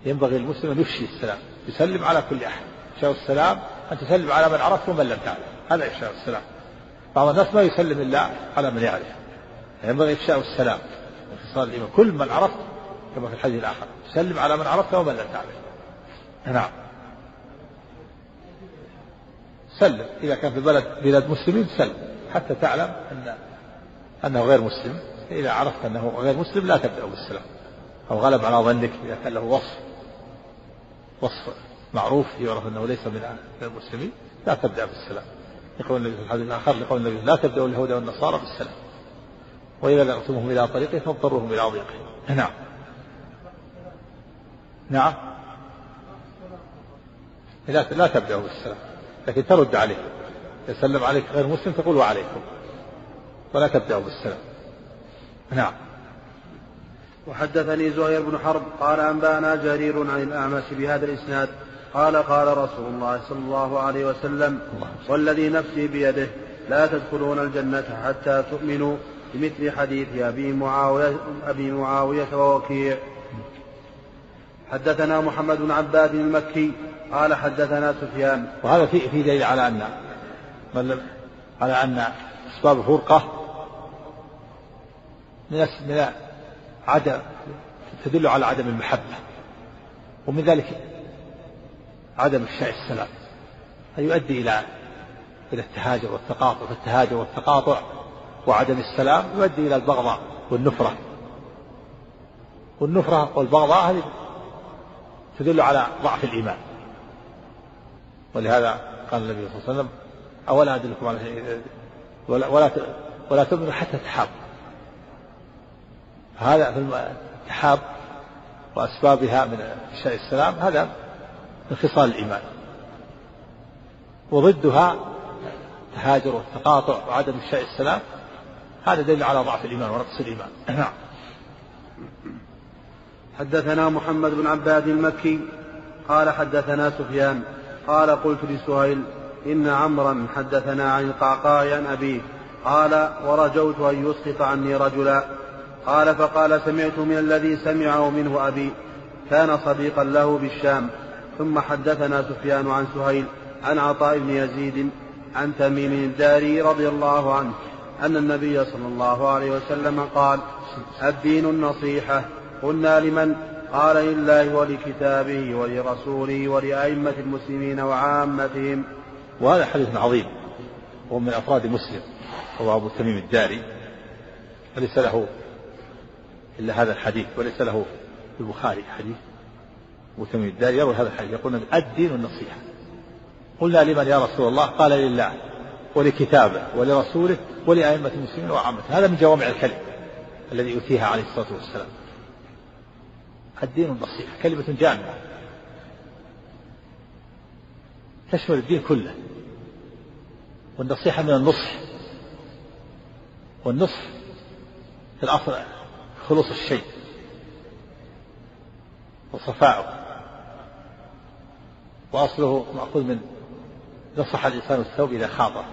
ينبغي المسلم أن يفشي السلام يسلم على كل أحد. إفشاء السلام أن تسلم على من عرفت ومن لم تعرف. هذا إفشاء السلام. بعض الناس ما يسلم إلا على من يعرف. ينبغي إفشاء السلام من خصال الإيمان. كل من عرفت كما في الحديث الآخر سلم على من عرفت ومن لم تعرف. نعم. سلم. إذا كان في بلد بلاد مسلمين سلم. حتى تعلم أن أنه غير مسلم. إذا عرفت أنه غير مسلم لا تبدأ بالسلام. أو غلب على ظنك إذا كان له وصف. وصف معروف يعرف أنه ليس من المسلمين لا تبدأ بالسلام. يقول النبي في الحديث الآخر يقول النبي لا تبدأوا اليهود والنصارى بالسلام. وإذا لقيتموهم إلى طريقه فاضطروهم إلى ضيقه نعم. نعم. لا لا تبدأ بالسلام. لكن ترد عليه. يسلم عليك غير مسلم تقول وعليكم. ولا تبدأ بالسلام. نعم. وحدثني زهير بن حرب قال أنبأنا جرير عن الأعمش بهذا الإسناد. قال قال رسول الله صلى الله عليه وسلم والذي نفسي بيده لا تدخلون الجنة حتى تؤمنوا بمثل حديث أبي معاوية, أبي معاوية ووكيع. حدثنا محمد بن عباد المكي قال حدثنا سفيان. وهذا في في دليل على أن على أن أسباب الفرقة من من عدم تدل على عدم المحبة. ومن ذلك عدم افشاء السلام. فيؤدي إلى إلى التهاجر والتقاطع. فالتهاجر والتقاطع وعدم السلام يؤدي إلى البغضاء والنفرة. والنفرة والبغضاء هذه تدل على ضعف الإيمان. ولهذا قال النبي صلى الله عليه وسلم أولا أدلكم على ولا ولا ولا تؤمنوا حتى تحابوا. هذا في التحاب وأسبابها من إفشاء السلام هذا من خصال الإيمان. وضدها التهاجر والتقاطع وعدم إفشاء السلام هذا دليل على ضعف الإيمان ونقص الإيمان. نعم. حدثنا محمد بن عباد المكي قال حدثنا سفيان قال قلت لسهيل إن عمرا حدثنا عن القعقاع عن أبيه قال ورجوت أن يسقط عني رجلا قال فقال سمعت من الذي سمعه منه أبي كان صديقا له بالشام ثم حدثنا سفيان عن سهيل عن عطاء بن يزيد عن تميم الداري رضي الله عنه أن النبي صلى الله عليه وسلم قال الدين النصيحة قلنا لمن؟ قال لله ولكتابه ولرسوله ولأئمة المسلمين وعامتهم. وهذا حديث عظيم وهو من أفراد مسلم هو أبو تميم الداري وليس له إلا هذا الحديث وليس له في البخاري حديث أبو تميم الداري يروي هذا الحديث يقول الدين النصيحة قلنا لمن يا رسول الله؟ قال لله ولكتابه ولرسوله ولأئمة المسلمين وعامته. هذا من جوامع الكلم الذي يؤتيها عليه الصلاة والسلام. الدين النصيحة كلمة جامعة. تشمل الدين كله. والنصيحة من النصح. والنصح في الأصل خلوص الشيء. وصفاؤه. وأصله مأخوذ من نصح الإنسان الثوب إذا خاضه.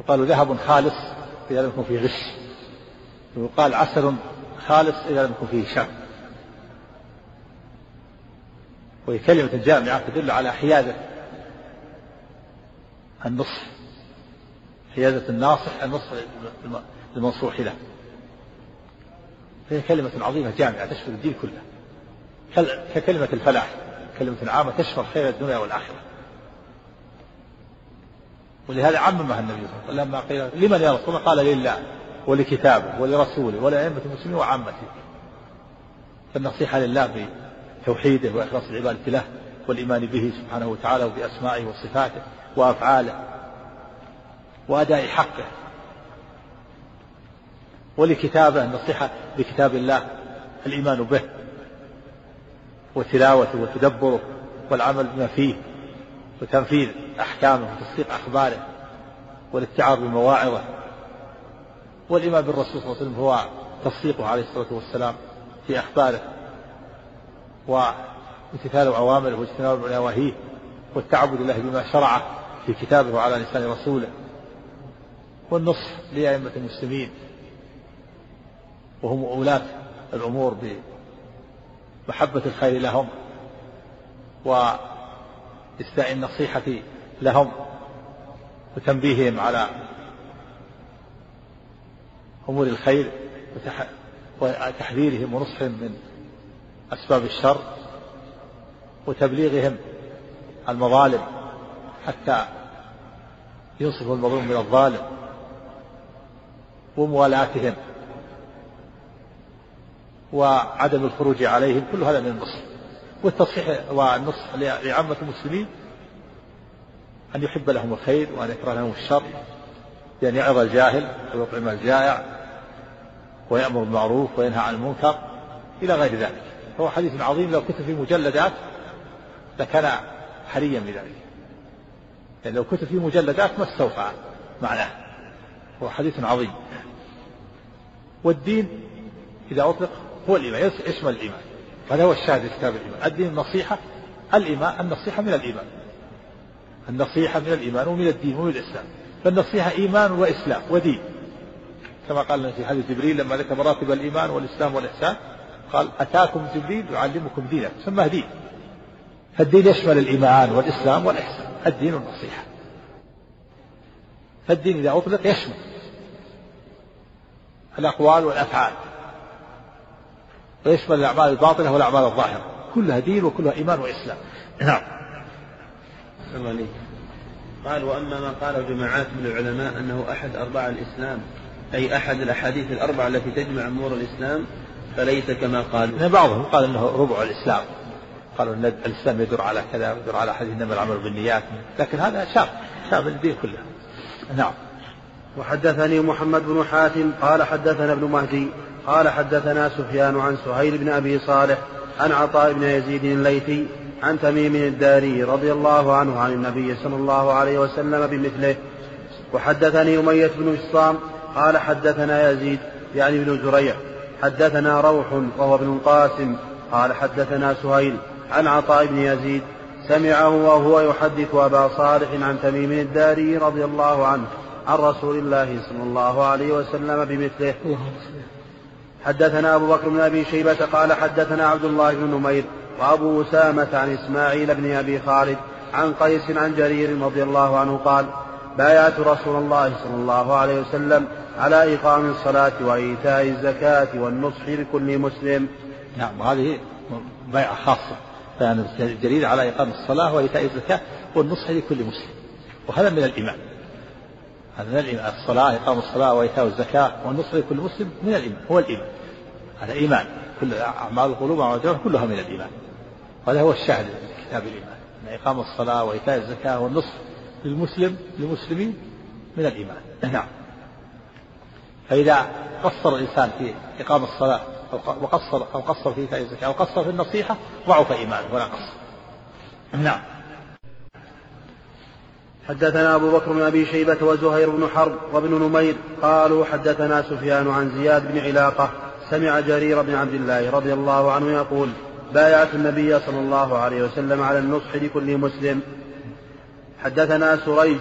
يقال ذهب خالص إذا لم يكن فيه غش. ويقال عسل خالص إذا لم يكن فيه شر. وهي كلمة جامعة تدل على حيادة النصح. حيادة الناصح النصح المنصوح له. فهي كلمة عظيمة جامعة تشمل الدين كله. ككلمة الفلاح كلمة عامة تشمل خير الدنيا والآخرة. ولهذا عممها النبي صلى الله عليه وسلم. لما قيل لمن يا رسول الله قال لله ولكتابه ولرسوله ولأئمة المسلمين وعامته. فالنصيحة لله بتوحيده وإخلاص العبادة له والإيمان به سبحانه وتعالى وبأسمائه وصفاته وأفعاله وأداء حقه. ولكتابه النصيحة بكتاب الله الإيمان به وتلاوته وتدبره والعمل بما فيه وتنفيذ أحكامه وتصديق أخباره والاتعاظ بمواعظه والإيمان بالرسول صلى الله عليه وسلم هو تصديقه عليه الصلاة والسلام في أخباره وامتثال أوامره واجتناب نواهيه والتعبد لله بما شرعه في كتابه وعلى لسان رسوله والنصح لأئمة المسلمين. وهم ولاة الأمور بمحبة الخير لهم وإسداء النصيحة لهم وتنبيههم على أمور الخير وتحذيرهم ونصحهم من أسباب الشر وتبليغهم المظالم حتى ينصف المظلوم من الظالم وموالاتهم. وعدم الخروج عليهم كل هذا من النصح. والتصحيح والنصح لعامة المسلمين أن يحب لهم الخير وأن يكره لهم الشر بأن يعظ الجاهل ويطعم الجائع ويأمر بالمعروف وينهى عن المنكر إلى غير ذلك. فهو حديث عظيم لو كتب في مجلدات لكان حريا بذلك. يعني لو كتب في مجلدات ما استوفى معناه. هو حديث عظيم. والدين إذا أطلق هو الإيمان يشمل الإيمان هذا هو الشاهد في كتاب الإيمان الدين النصيحة. الإيمان النصيحة من الإيمان النصيحة من الإيمان ومن الدين ومن الإسلام. فالنصيحة إيمان وإسلام ودين. كما قال في حديث جبريل لما ذكر مراتب الإيمان والإسلام والإحسان قال أتاكم جبريل يعلمكم دينكم سماه دين. فالدين يشمل الإيمان والإسلام والإحسان. الدين النصيحة فالدين إذا أطلق يشمل الأقوال والأفعال. ويشمل الأعمال الباطنة والأعمال الظاهرة. كلها دين وكلها إيمان وإسلام. نعم. قال وأما ما قاله جماعات من العلماء أنه أحد أرباع الإسلام أي أحد الأحاديث الأربعة التي تجمع أمور الإسلام فليس كما قالوا. بعضهم قال أنه ربع الإسلام. قالوا أن الإسلام يدور على كذا يدور على حديث إنما العمل بالنيات. لكن هذا شاب شاب الدين كله. نعم. وحدثني محمد بن حاتم قال حدثنا ابن مهدي قال حدثنا سفيان عن سهيل بن أبي صالح عن عطاء بن يزيد الليثي عن تميم الداري رضي الله عنه عن النبي صلى الله عليه وسلم بمثله. وحدثني أمية بن إسلام قال حدثنا يزيد يعني بن زريع حدثنا روح وهو ابن القاسم قال حدثنا سهيل عن عطاء بن يزيد. سمعه وهو يحدث أبا صالح عن تميم الداري رضي الله عنه. عن رسول الله صلى الله عليه وسلم بمثله. حدثنا أبو بكر بن أبي شيبة قال حدثنا عبد الله بن نمير وأبو أسامة عن إسماعيل بن أبي خالد عن قيس عن جرير رضي الله عنه قال بايعت رسول الله صلى الله عليه وسلم على إقام الصلاة وإيتاء الزكاة والنصح لكل مسلم. نعم وهذه بيعة خاصة. فيعني الدليل على إقام الصلاة وإيتاء الزكاة والنصح لكل مسلم. وهذا من الإيمان. الإيمان. الصلاة إقام الصلاة وإيتاء الزكاة والنصح لكل مسلم من الإيمان هو الإيمان. هذا إيمان. كل أعمال القلوب وأعمال كلها من الإيمان. وهذا هو الشاهد في كتاب الإيمان. أن إقام الصلاة وإيتاء الزكاة والنصح للمسلم للمسلمين من الإيمان. نعم. فإذا قصر الإنسان في إقام الصلاة أو وقصر أو قصر في إيتاء الزكاة أو قصر في النصيحة ضعف إيمانه ولا قصر. نعم. حدثنا أبو بكر بن أبي شيبة وزهير بن حرب وابن نمير قالوا حدثنا سفيان عن زياد بن علاقة سمع جرير بن عبد الله رضي الله عنه يقول بايعت النبي صلى الله عليه وسلم على النصح لكل مسلم. حدثنا سريج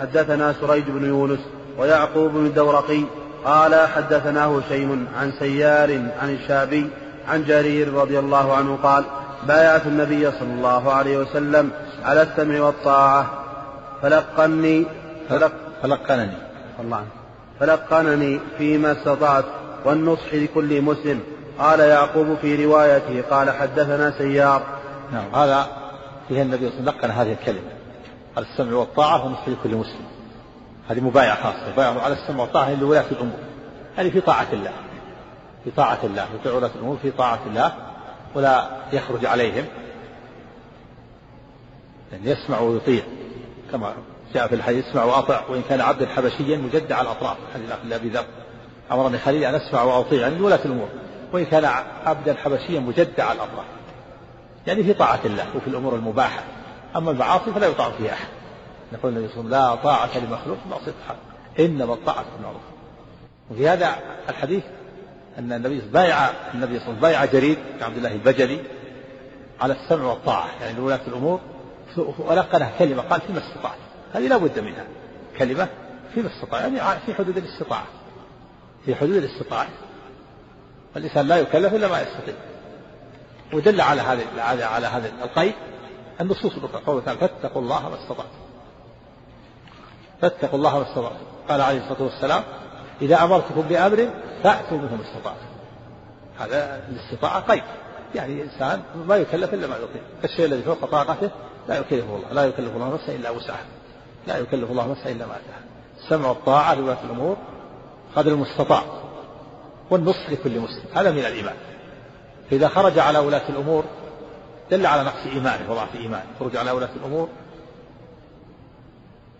حدثنا سريج بن يونس ويعقوب بن الدورقي قال حدثنا هشيم عن سيار عن الشابي عن جرير رضي الله عنه قال بايعت النبي صلى الله عليه وسلم على السمع والطاعة فلقني فلق فلقنني. الله عنه فلقنني فيما استطعت والنصح لكل مسلم. قال يعقوب في روايته قال حدثنا سيار. نعم هذا فيه النبي صلى الله عليه وسلم لقن هذه الكلمة. على السمع والطاعة والنصح لكل مسلم. هذه مبايعة خاصة مبايعة على السمع والطاعة لولاة الأمور. هذه في طاعة الله في طاعة الله يطيع ولاة الأمور في طاعة الله ولا يخرج عليهم. يعني يسمع ويطيع. كما جاء في الحديث يسمع وأطع وإن كان عبدا حبشيا مجدع الأطراف. حديث أبي ذر. أمرني خليل أن أسمع وأطيع يعني ولاة الأمور. وإن كان عبدا حبشيا مجدع الأطراف. يعني في طاعة الله وفي الأمور المباحة. أما المعاصي فلا يطاع فيها أحد. يقول النبي صلى الله عليه وسلم لا طاعة لمخلوق في معصية الحق إنما الطاعة في المعروف وفي هذا الحديث أن النبي بايع النبي صلى الله عليه وسلم بايع جرير بن عبد الله البجلي على السمع والطاعة. يعني لولاة الأمور ولقنها كلمة قال فيما استطعت. هذه لا بد منها. كلمة فيما استطاع يعني في حدود الاستطاعة. في حدود الاستطاعة. الإنسان لا يكلف إلا ما يستطيع. ودل على هذا على على هذا القيد النصوص الأخرى. قوله تعالى فاتقوا الله ما استطعتم. فاتقوا الله ما استطعتم. قال عليه الصلاة والسلام إذا أمرتكم بأمر فأتوا منه ما استطعتم. هذا الاستطاعة قيد. يعني إنسان ما يكلف إلا ما يطيق الشيء الذي فوق طاقته لا يكلفه الله لا يكلف الله نفسا إلا وسعها. لا يكلف الله نفسا إلا ما أتاها. السمع والطاعة لولاة الأمور قدر المستطاع والنصح لكل مسلم. هذا من الإيمان. فإذا خرج على ولاة الأمور دل على نقص إيمانه وضعف إيمانه. خروج على ولاة الأمور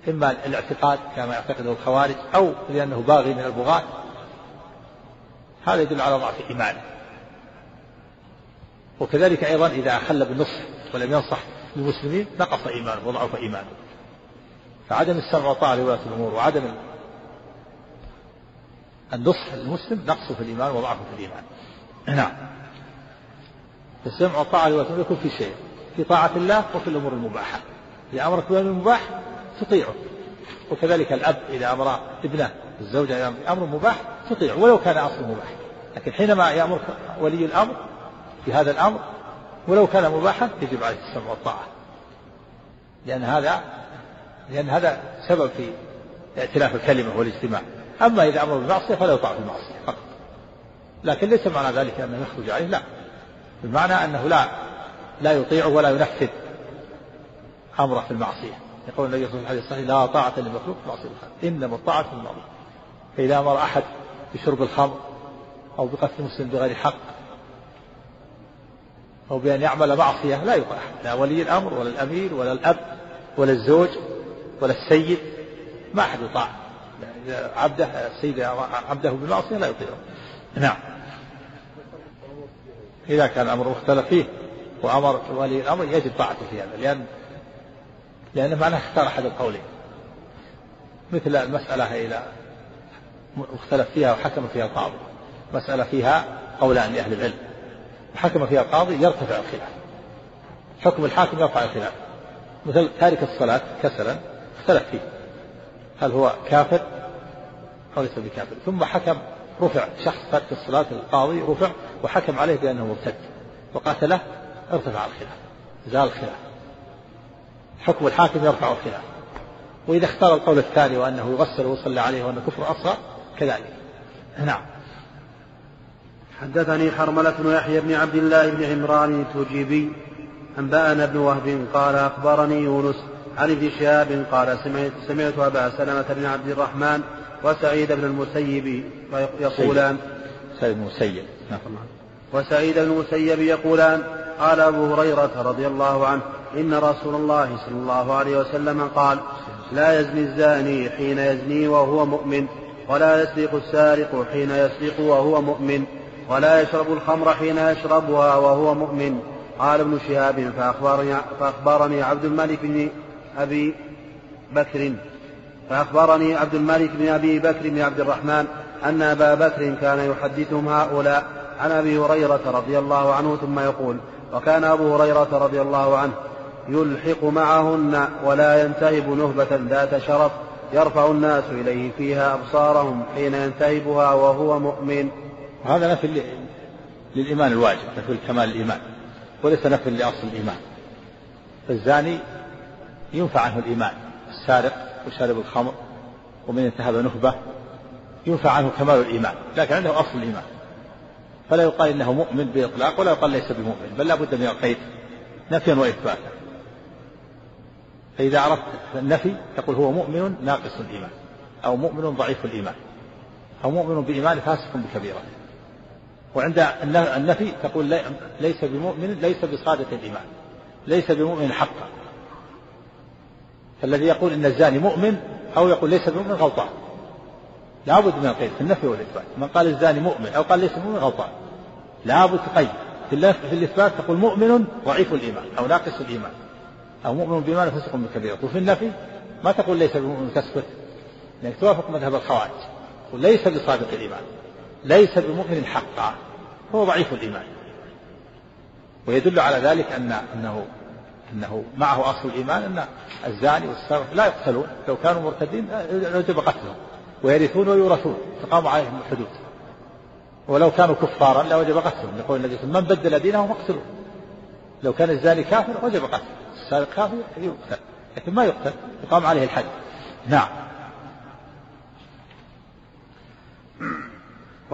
إما الاعتقاد كما يعتقده الخوارج أو لأنه باغي من البغاة. هذا يدل على ضعف إيمانه. وكذلك أيضا إذا أخل بالنصح ولم ينصح للمسلمين نقص إيمانه وضعف إيمانه فعدم السمع والطاعة لولاة الأمور وعدم النصح للمسلم نقص في الإيمان وضعف في الإيمان. نعم. السمع والطاعة لولاة الأمور يكون في شيء في طاعة الله وفي الأمور المباحة. إذا أمرك بأمر مباح تطيعه. وكذلك الأب إذا أمر ابنه الزوجة أمر مباح تطيعه ولو كان أصله مباح. لكن حينما يأمرك ولي الأمر في هذا الأمر ولو كان مباحا يجب عليه السمع والطاعة. لأن هذا لأن هذا سبب في ائتلاف الكلمة والاجتماع أما إذا أمر بالمعصية فلا يطاع في المعصية فقط. لكن ليس معنى ذلك أنه يخرج عليه لا. بمعنى أنه لا لا يطيع ولا ينفذ أمره في المعصية. يقول النبي صلى الله عليه وسلم لا طاعة لمخلوق في معصية الخالق إنما الطاعة في المعروف فإذا أمر أحد بشرب الخمر أو بقتل مسلم بغير حق أو بأن يعمل معصية لا يطاع لا ولي الأمر ولا الأمير ولا الأب ولا الزوج ولا السيد ما أحد يطاع. عبده السيد عبده بالمعصية لا يطيعه. نعم. إذا كان الأمر مختلف فيه وأمر ولي الأمر يجب طاعته في هذا لأن لأن معناه اختار أحد القولين. مثل المسألة إذا مختلف فيها وحكم فيها القاضي. مسألة فيها قولان لأهل العلم. وحكم فيها القاضي يرتفع الخلاف. حكم الحاكم يرفع الخلاف. مثل تارك الصلاة كسلا اختلف فيه. هل هو كافر أو ليس بكافر. ثم حكم رفع شخص ترك الصلاة القاضي رفع وحكم عليه بأنه مرتد. وقاتله ارتفع الخلاف. زال الخلاف. حكم الحاكم يرفع الخلاف. وإذا اختار القول الثاني وأنه يغسل ويصلى عليه وأنه كفر أصغر كذلك. نعم. حدثني حرملة بن يحيى بن عبد الله بن عمران التوجيبي أنبأنا بن وهب قال أخبرني يونس عن ابن شهاب قال سمعت, سمعت أبا سلمة بن عبد الرحمن وسعيد بن المسيب يقولان سعيد بن المسيب نعم. وسعيد بن المسيب يقولان قال أبو هريرة رضي الله عنه إن رسول الله صلى الله عليه وسلم قال لا يزني الزاني حين يزني وهو مؤمن ولا يسرق السارق حين يسرق وهو مؤمن ولا يشرب الخمر حين يشربها وهو مؤمن. قال ابن شهاب فأخبرني, فأخبرني عبد الملك بن أبي بكر. فأخبرني عبد الملك بن أبي بكر بن عبد الرحمن أن أبا بكر كان يحدثهم هؤلاء عن أبي هريرة رضي الله عنه ثم يقول وكان أبو هريرة رضي الله عنه يلحق معهن ولا ينتهب نهبة ذات شرف يرفع الناس إليه فيها أبصارهم حين ينتهبها وهو مؤمن. هذا نفي للإيمان الواجب نفي كمال الإيمان وليس نفي لأصل الإيمان. فالزاني ينفع عنه الإيمان السارق وشارب الخمر ومن انتهب نهبة ينفع عنه كمال الإيمان لكن عنده أصل الإيمان. فلا يقال إنه مؤمن بإطلاق ولا يقال ليس بمؤمن بل لا بد من القيد نفيا وإثباتا. فإذا عرفت النفي تقول هو مؤمن ناقص الإيمان أو مؤمن ضعيف الإيمان أو مؤمن بإيمان فاسق بكبيرة. وعند النفي تقول ليس بمؤمن ليس بصادق الإيمان ليس بمؤمن حقا. فالذي يقول إن الزاني مؤمن أو يقول ليس بمؤمن غلطان. لابد من القيد في النفي والإثبات. من قال الزاني مؤمن أو قال ليس بمؤمن غلطان. لابد تقيد. في, في الإثبات تقول مؤمن ضعيف الإيمان أو ناقص الإيمان أو مؤمن بإيمان فسق بكبيرة وفي النفي ما تقول ليس بمؤمن تسكت. لأنك توافق مذهب الخوارج. ليس بصادق الإيمان ليس بمؤمن حقا. هو ضعيف الإيمان. ويدل على ذلك أن أنه أنه معه أصل الإيمان أن الزاني والسارق لا يقتلون. لو كانوا مرتدين لوجب قتلهم. ويرثون ويورثون. تقام عليهم الحدود. ولو كانوا كفارا لوجب قتلهم. يقول النبي من بدل دينه فاقتلوه لو كان الزاني كافر وجب قتله. السارق كافر يقتل. لكن ما يقتل. يقام عليه الحد. نعم.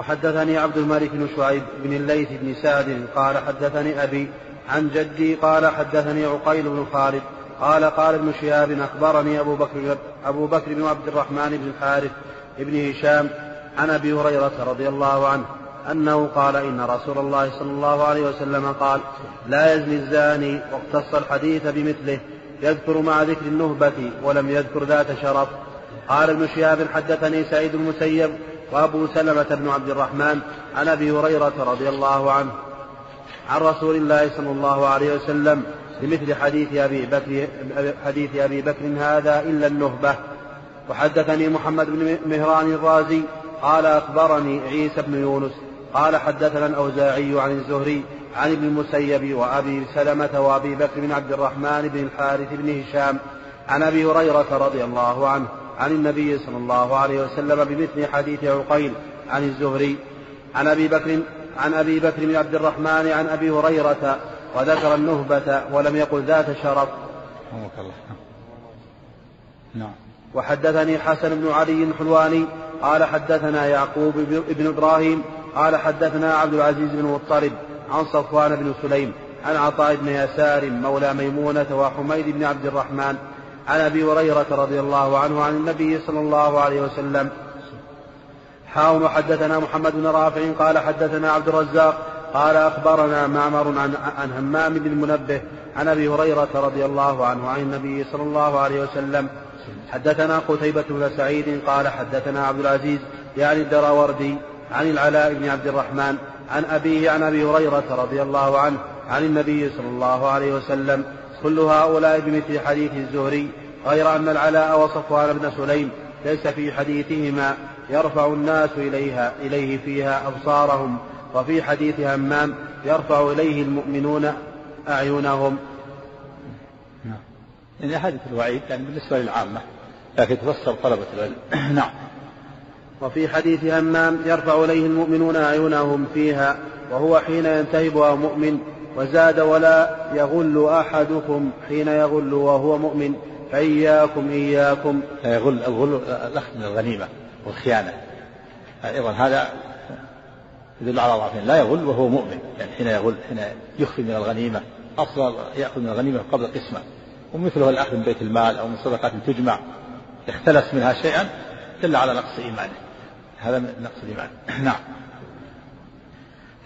وحدثني عبد الملك بن شعيب بن الليث بن سعد قال حدثني أبي عن جدي قال حدثني عقيل بن خالد قال قال ابن شهاب أخبرني أبو بكر أبو بكر بن عبد الرحمن بن الحارث بن هشام عن أبي هريرة رضي الله عنه أنه قال إن رسول الله صلى الله عليه وسلم قال لا يزني الزاني واقتص الحديث بمثله يذكر مع ذكر النهبة ولم يذكر ذات شرف قال ابن شهاب حدثني سعيد المسيب وأبو سلمة بن عبد الرحمن عن أبي هريرة رضي الله عنه عن رسول الله صلى الله عليه وسلم بمثل حديث أبي بكر حديث أبي بكر هذا إلا النهبة. وحدثني محمد بن مهران الرازي قال أخبرني عيسى بن يونس قال حدثنا الأوزاعي عن الزهري عن ابن المسيب وأبي سلمة وأبي بكر بن عبد الرحمن بن الحارث بن هشام عن أبي هريرة رضي الله عنه. عن النبي صلى الله عليه وسلم بمثل حديث عقيل عن الزهري عن أبي بكر عن أبي بكر بن عبد الرحمن عن أبي هريرة وذكر النهبة ولم يقل ذات شرف. الله. نعم. وحدثني حسن بن علي الحلواني قال حدثنا يعقوب بن إبراهيم قال حدثنا عبد العزيز بن مطرب عن صفوان بن سليم عن عطاء بن يسار مولى ميمونة وحميد بن عبد الرحمن. عن أبي هريرة رضي الله عنه عن النبي صلى الله عليه وسلم. حاوم حدثنا محمد بن رافع قال حدثنا عبد الرزاق قال أخبرنا معمر عن عن همام بن المنبه عن أبي هريرة رضي الله عنه عن النبي صلى الله عليه وسلم. حدثنا قتيبة بن سعيد قال حدثنا عبد العزيز يعني الدراوردي عن العلاء بن عبد الرحمن عن أبيه عن أبي هريرة رضي الله عنه عن النبي صلى الله عليه وسلم. كل هؤلاء بمثل حديث الزهري غير أن العلاء وصفوان بن سليم ليس في حديثهما يرفع الناس إليها إليه فيها أبصارهم وفي حديث همام يرفع إليه المؤمنون أعينهم. نعم. يعني حديث الوعيد يعني بالنسبة للعامة لكن تفسر طلبة العلم. نعم. وفي حديث همام يرفع إليه المؤمنون أعينهم فيها وهو حين ينتهبها مؤمن وزاد ولا يغل أحدكم حين يغل وهو مؤمن فإياكم إياكم. لا يغل الغل الأخذ من الغنيمة والخيانة. أيضا هذا يدل على ضعفين لا يغل وهو مؤمن يعني حين يغل حين يخفي من الغنيمة. أصلا يأخذ من الغنيمة قبل قسمة ومثله الأخذ من بيت المال أو من صدقات تجمع اختلس منها شيئا دل على نقص إيمانه. هذا من نقص الإيمان. نعم.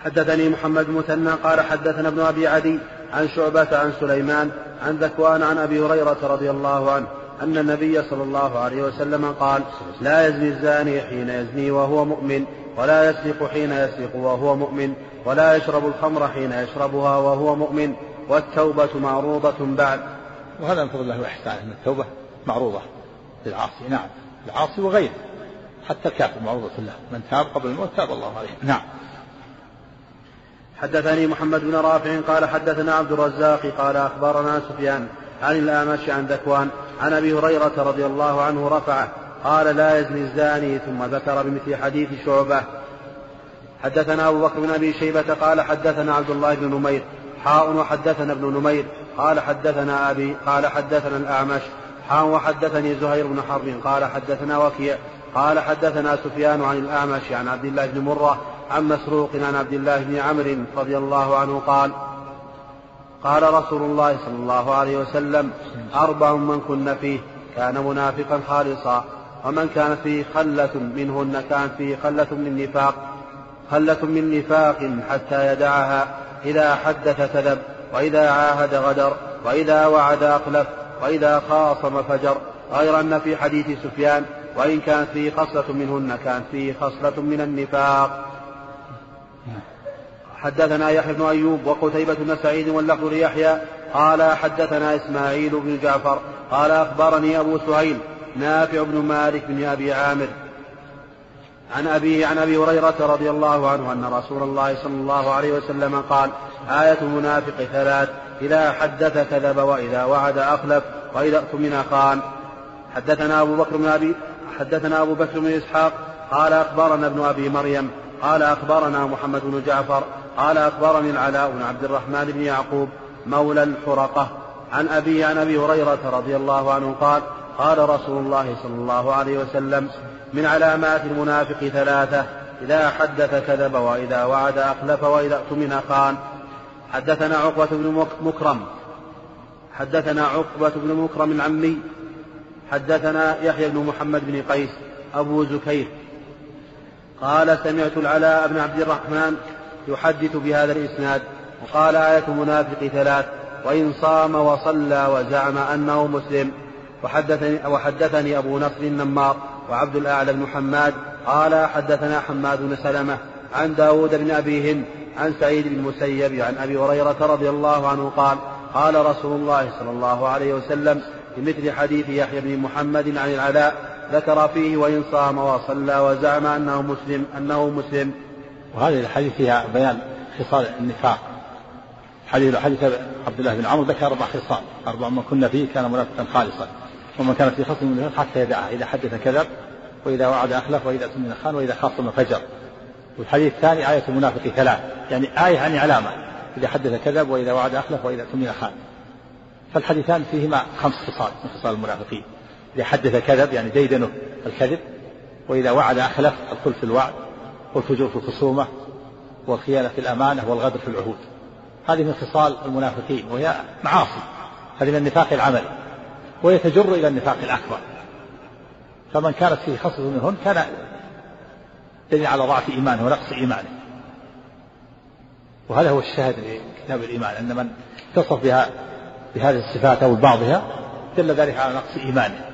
حدثني محمد مثنى قال حدثنا ابن أبي عدي عن شعبة عن سليمان عن ذكوان عن أبي هريرة رضي الله عنه أن النبي صلى الله عليه وسلم قال لا يزني الزاني حين يزني وهو مؤمن ولا يسرق حين يسرق وهو مؤمن ولا يشرب الخمر حين يشربها وهو مؤمن والتوبة معروضة بعد. وهذا من فضل الله وإحسانه أن التوبة معروضة للعاصي نعم العاصي وغيره حتى الكافر معروضة له من تاب قبل الموت تاب الله عليه نعم. حدثني محمد بن رافع قال حدثنا عبد الرزاق قال أخبرنا سفيان عن الأعمش عن ذكوان عن أبي هريرة رضي الله عنه رفعه قال لا يزني الزاني ثم ذكر بمثل حديث شعبة. حدثنا أبو بكر بن أبي شيبة قال حدثنا عبد الله بن نمير. حاء وحدثنا ابن نمير. قال حدثنا أبي قال حدثنا الأعمش. حاء وحدثني زهير بن حرب قال حدثنا وكيع. قال حدثنا سفيان عن الأعمش عن عبد الله بن مرة عن مسروق عن عبد الله بن عمرو رضي الله عنه قال قال رسول الله صلى الله عليه وسلم أربع من كن فيه كان منافقا خالصا ومن كانت فيه خلة منهن كانت فيه خلة من نفاق خلة من نفاق حتى يدعها إذا حدث كذب وإذا عاهد غدر وإذا وعد أخلف وإذا خاصم فجر غير أن في حديث سفيان وإن كانت فيه خصلة منهن كانت فيه خصلة من النفاق. حدثنا يحيى بن أيوب وقتيبة بن سعيد واللفظ ليحيى قال حدثنا إسماعيل بن جعفر قال أخبرني أبو سهيل نافع بن مالك بن أبي عامر عن أبيه عن أبي هريرة رضي الله عنه أن رسول الله صلى الله عليه وسلم قال آية المنافق ثلاث إذا حدث كذب وإذا وعد أخلف وإذا اؤتمن خان. حدثنا أبو بكر بن أبي حدثنا أبو بكر بن إسحاق قال أخبرنا ابن أبي مريم قال أخبرنا محمد بن جعفر قال أخبرني العلاء بن عبد الرحمن بن يعقوب مولى الحرقة عن أبي عن أبي هريرة رضي الله عنه قال قال رسول الله صلى الله عليه وسلم من علامات المنافق ثلاثة إذا حدث كذب وإذا وعد أخلف وإذا اؤتمن خان. حدثنا عقبة بن مكرم. حدثنا عقبة بن مكرم العمي. حدثنا يحيى بن محمد بن قيس أبو زكير. قال سمعت العلاء بن عبد الرحمن يحدث بهذا الإسناد وقال آية المنافق ثلاث وإن صام وصلى وزعم أنه مسلم. وحدثني, وحدثني أبو نصر النمار وعبد الأعلى بن حماد قال حدثنا حماد بن سلمة عن داود بن أبي هند عن سعيد بن المسيب عن أبي هريرة رضي الله عنه قال قال رسول الله صلى الله عليه وسلم بمثل حديث يحيى بن محمد عن العلاء ذكر فيه وإن صام وصلى وزعم أنه مسلم أنه مسلم. وهذه الحديث فيها بيان خصال النفاق. حديث حديث عبد الله بن عمرو ذكر أربع خصال. أربع من كنا فيه كان منافقا خالصا. ومن كان في خصم من حتى يدعه إذا حدث كذب وإذا وعد أخلف وإذا أتمن خان وإذا خاصم فجر والحديث الثاني آية المنافق ثلاث. يعني آية يعني علامة. إذا حدث كذب وإذا وعد أخلف وإذا أتمن خان فالحديثان فيهما خمس خصال من خصال المنافقين. إذا حدث كذب يعني ديدنه الكذب. وإذا وعد أخلف الخلف في الوعد والفجور في الخصومة والخيانة في الأمانة والغدر في العهود. هذه من خصال المنافقين وهي معاصي. هذه من النفاق العملي وهي تجر إلى النفاق الأكبر. فمن كانت فيه خصلة منهن كان دليل على ضعف إيمانه ونقص إيمانه. وهذا هو الشاهد في كتاب الإيمان أن من اتصف بها بهذه الصفات أو بعضها دل ذلك على نقص إيمانه.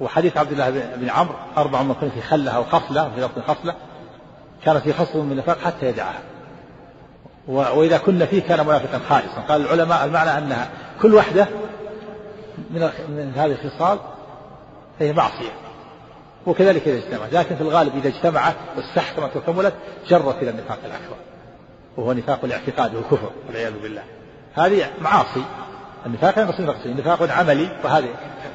وحديث عبد الله بن عمرو أربع من كن في خلة أو خصلة في لفظ خصلة كان في خصل من النفاق حتى يدعها وإذا كنا فيه كان منافقا خالصا. قال العلماء المعنى أنها كل وحدة من من هذه الخصال فهي معصية. وكذلك إذا اجتمعت لكن في الغالب إذا اجتمعت واستحكمت وكملت جرت إلى النفاق الأكبر. وهو نفاق الاعتقاد والكفر والعياذ بالله. هذه معاصي. النفاق إلى نفاق عملي وهذه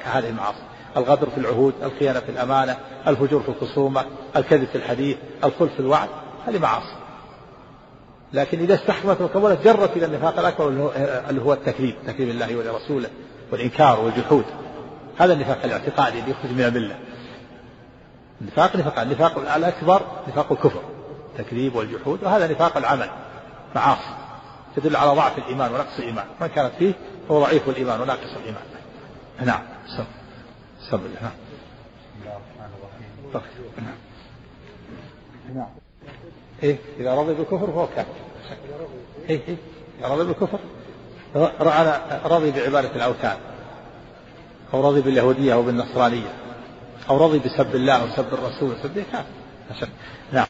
كهذه المعاصي. الغدر في العهود الخيانة في الأمانة الفجور في الخصومة الكذب في الحديث الخلف في الوعد هذه معاصي. لكن إذا استحكمت وكملت جرت إلى النفاق الأكبر اللي هو التكذيب تكذيب الله ولرسوله والإنكار والجحود. هذا النفاق الاعتقادي اللي يخرج من الملة النفاق نفاق النفاق الأكبر نفاق الكفر التكذيب والجحود وهذا نفاق العمل. معاصي. تدل على ضعف الإيمان ونقص الإيمان. من كانت فيه فهو ضعيف الإيمان وناقص الإيمان. نعم نعم نعم نعم. إيه إذا رضي بالكفر فهو كافر. إيه إيه. إذا رضي بالكفر رضي بعبادة الأوثان أو رضي باليهودية أو بالنصرانية أو رضي بسب الله أو سب الرسول سب كافر. نعم.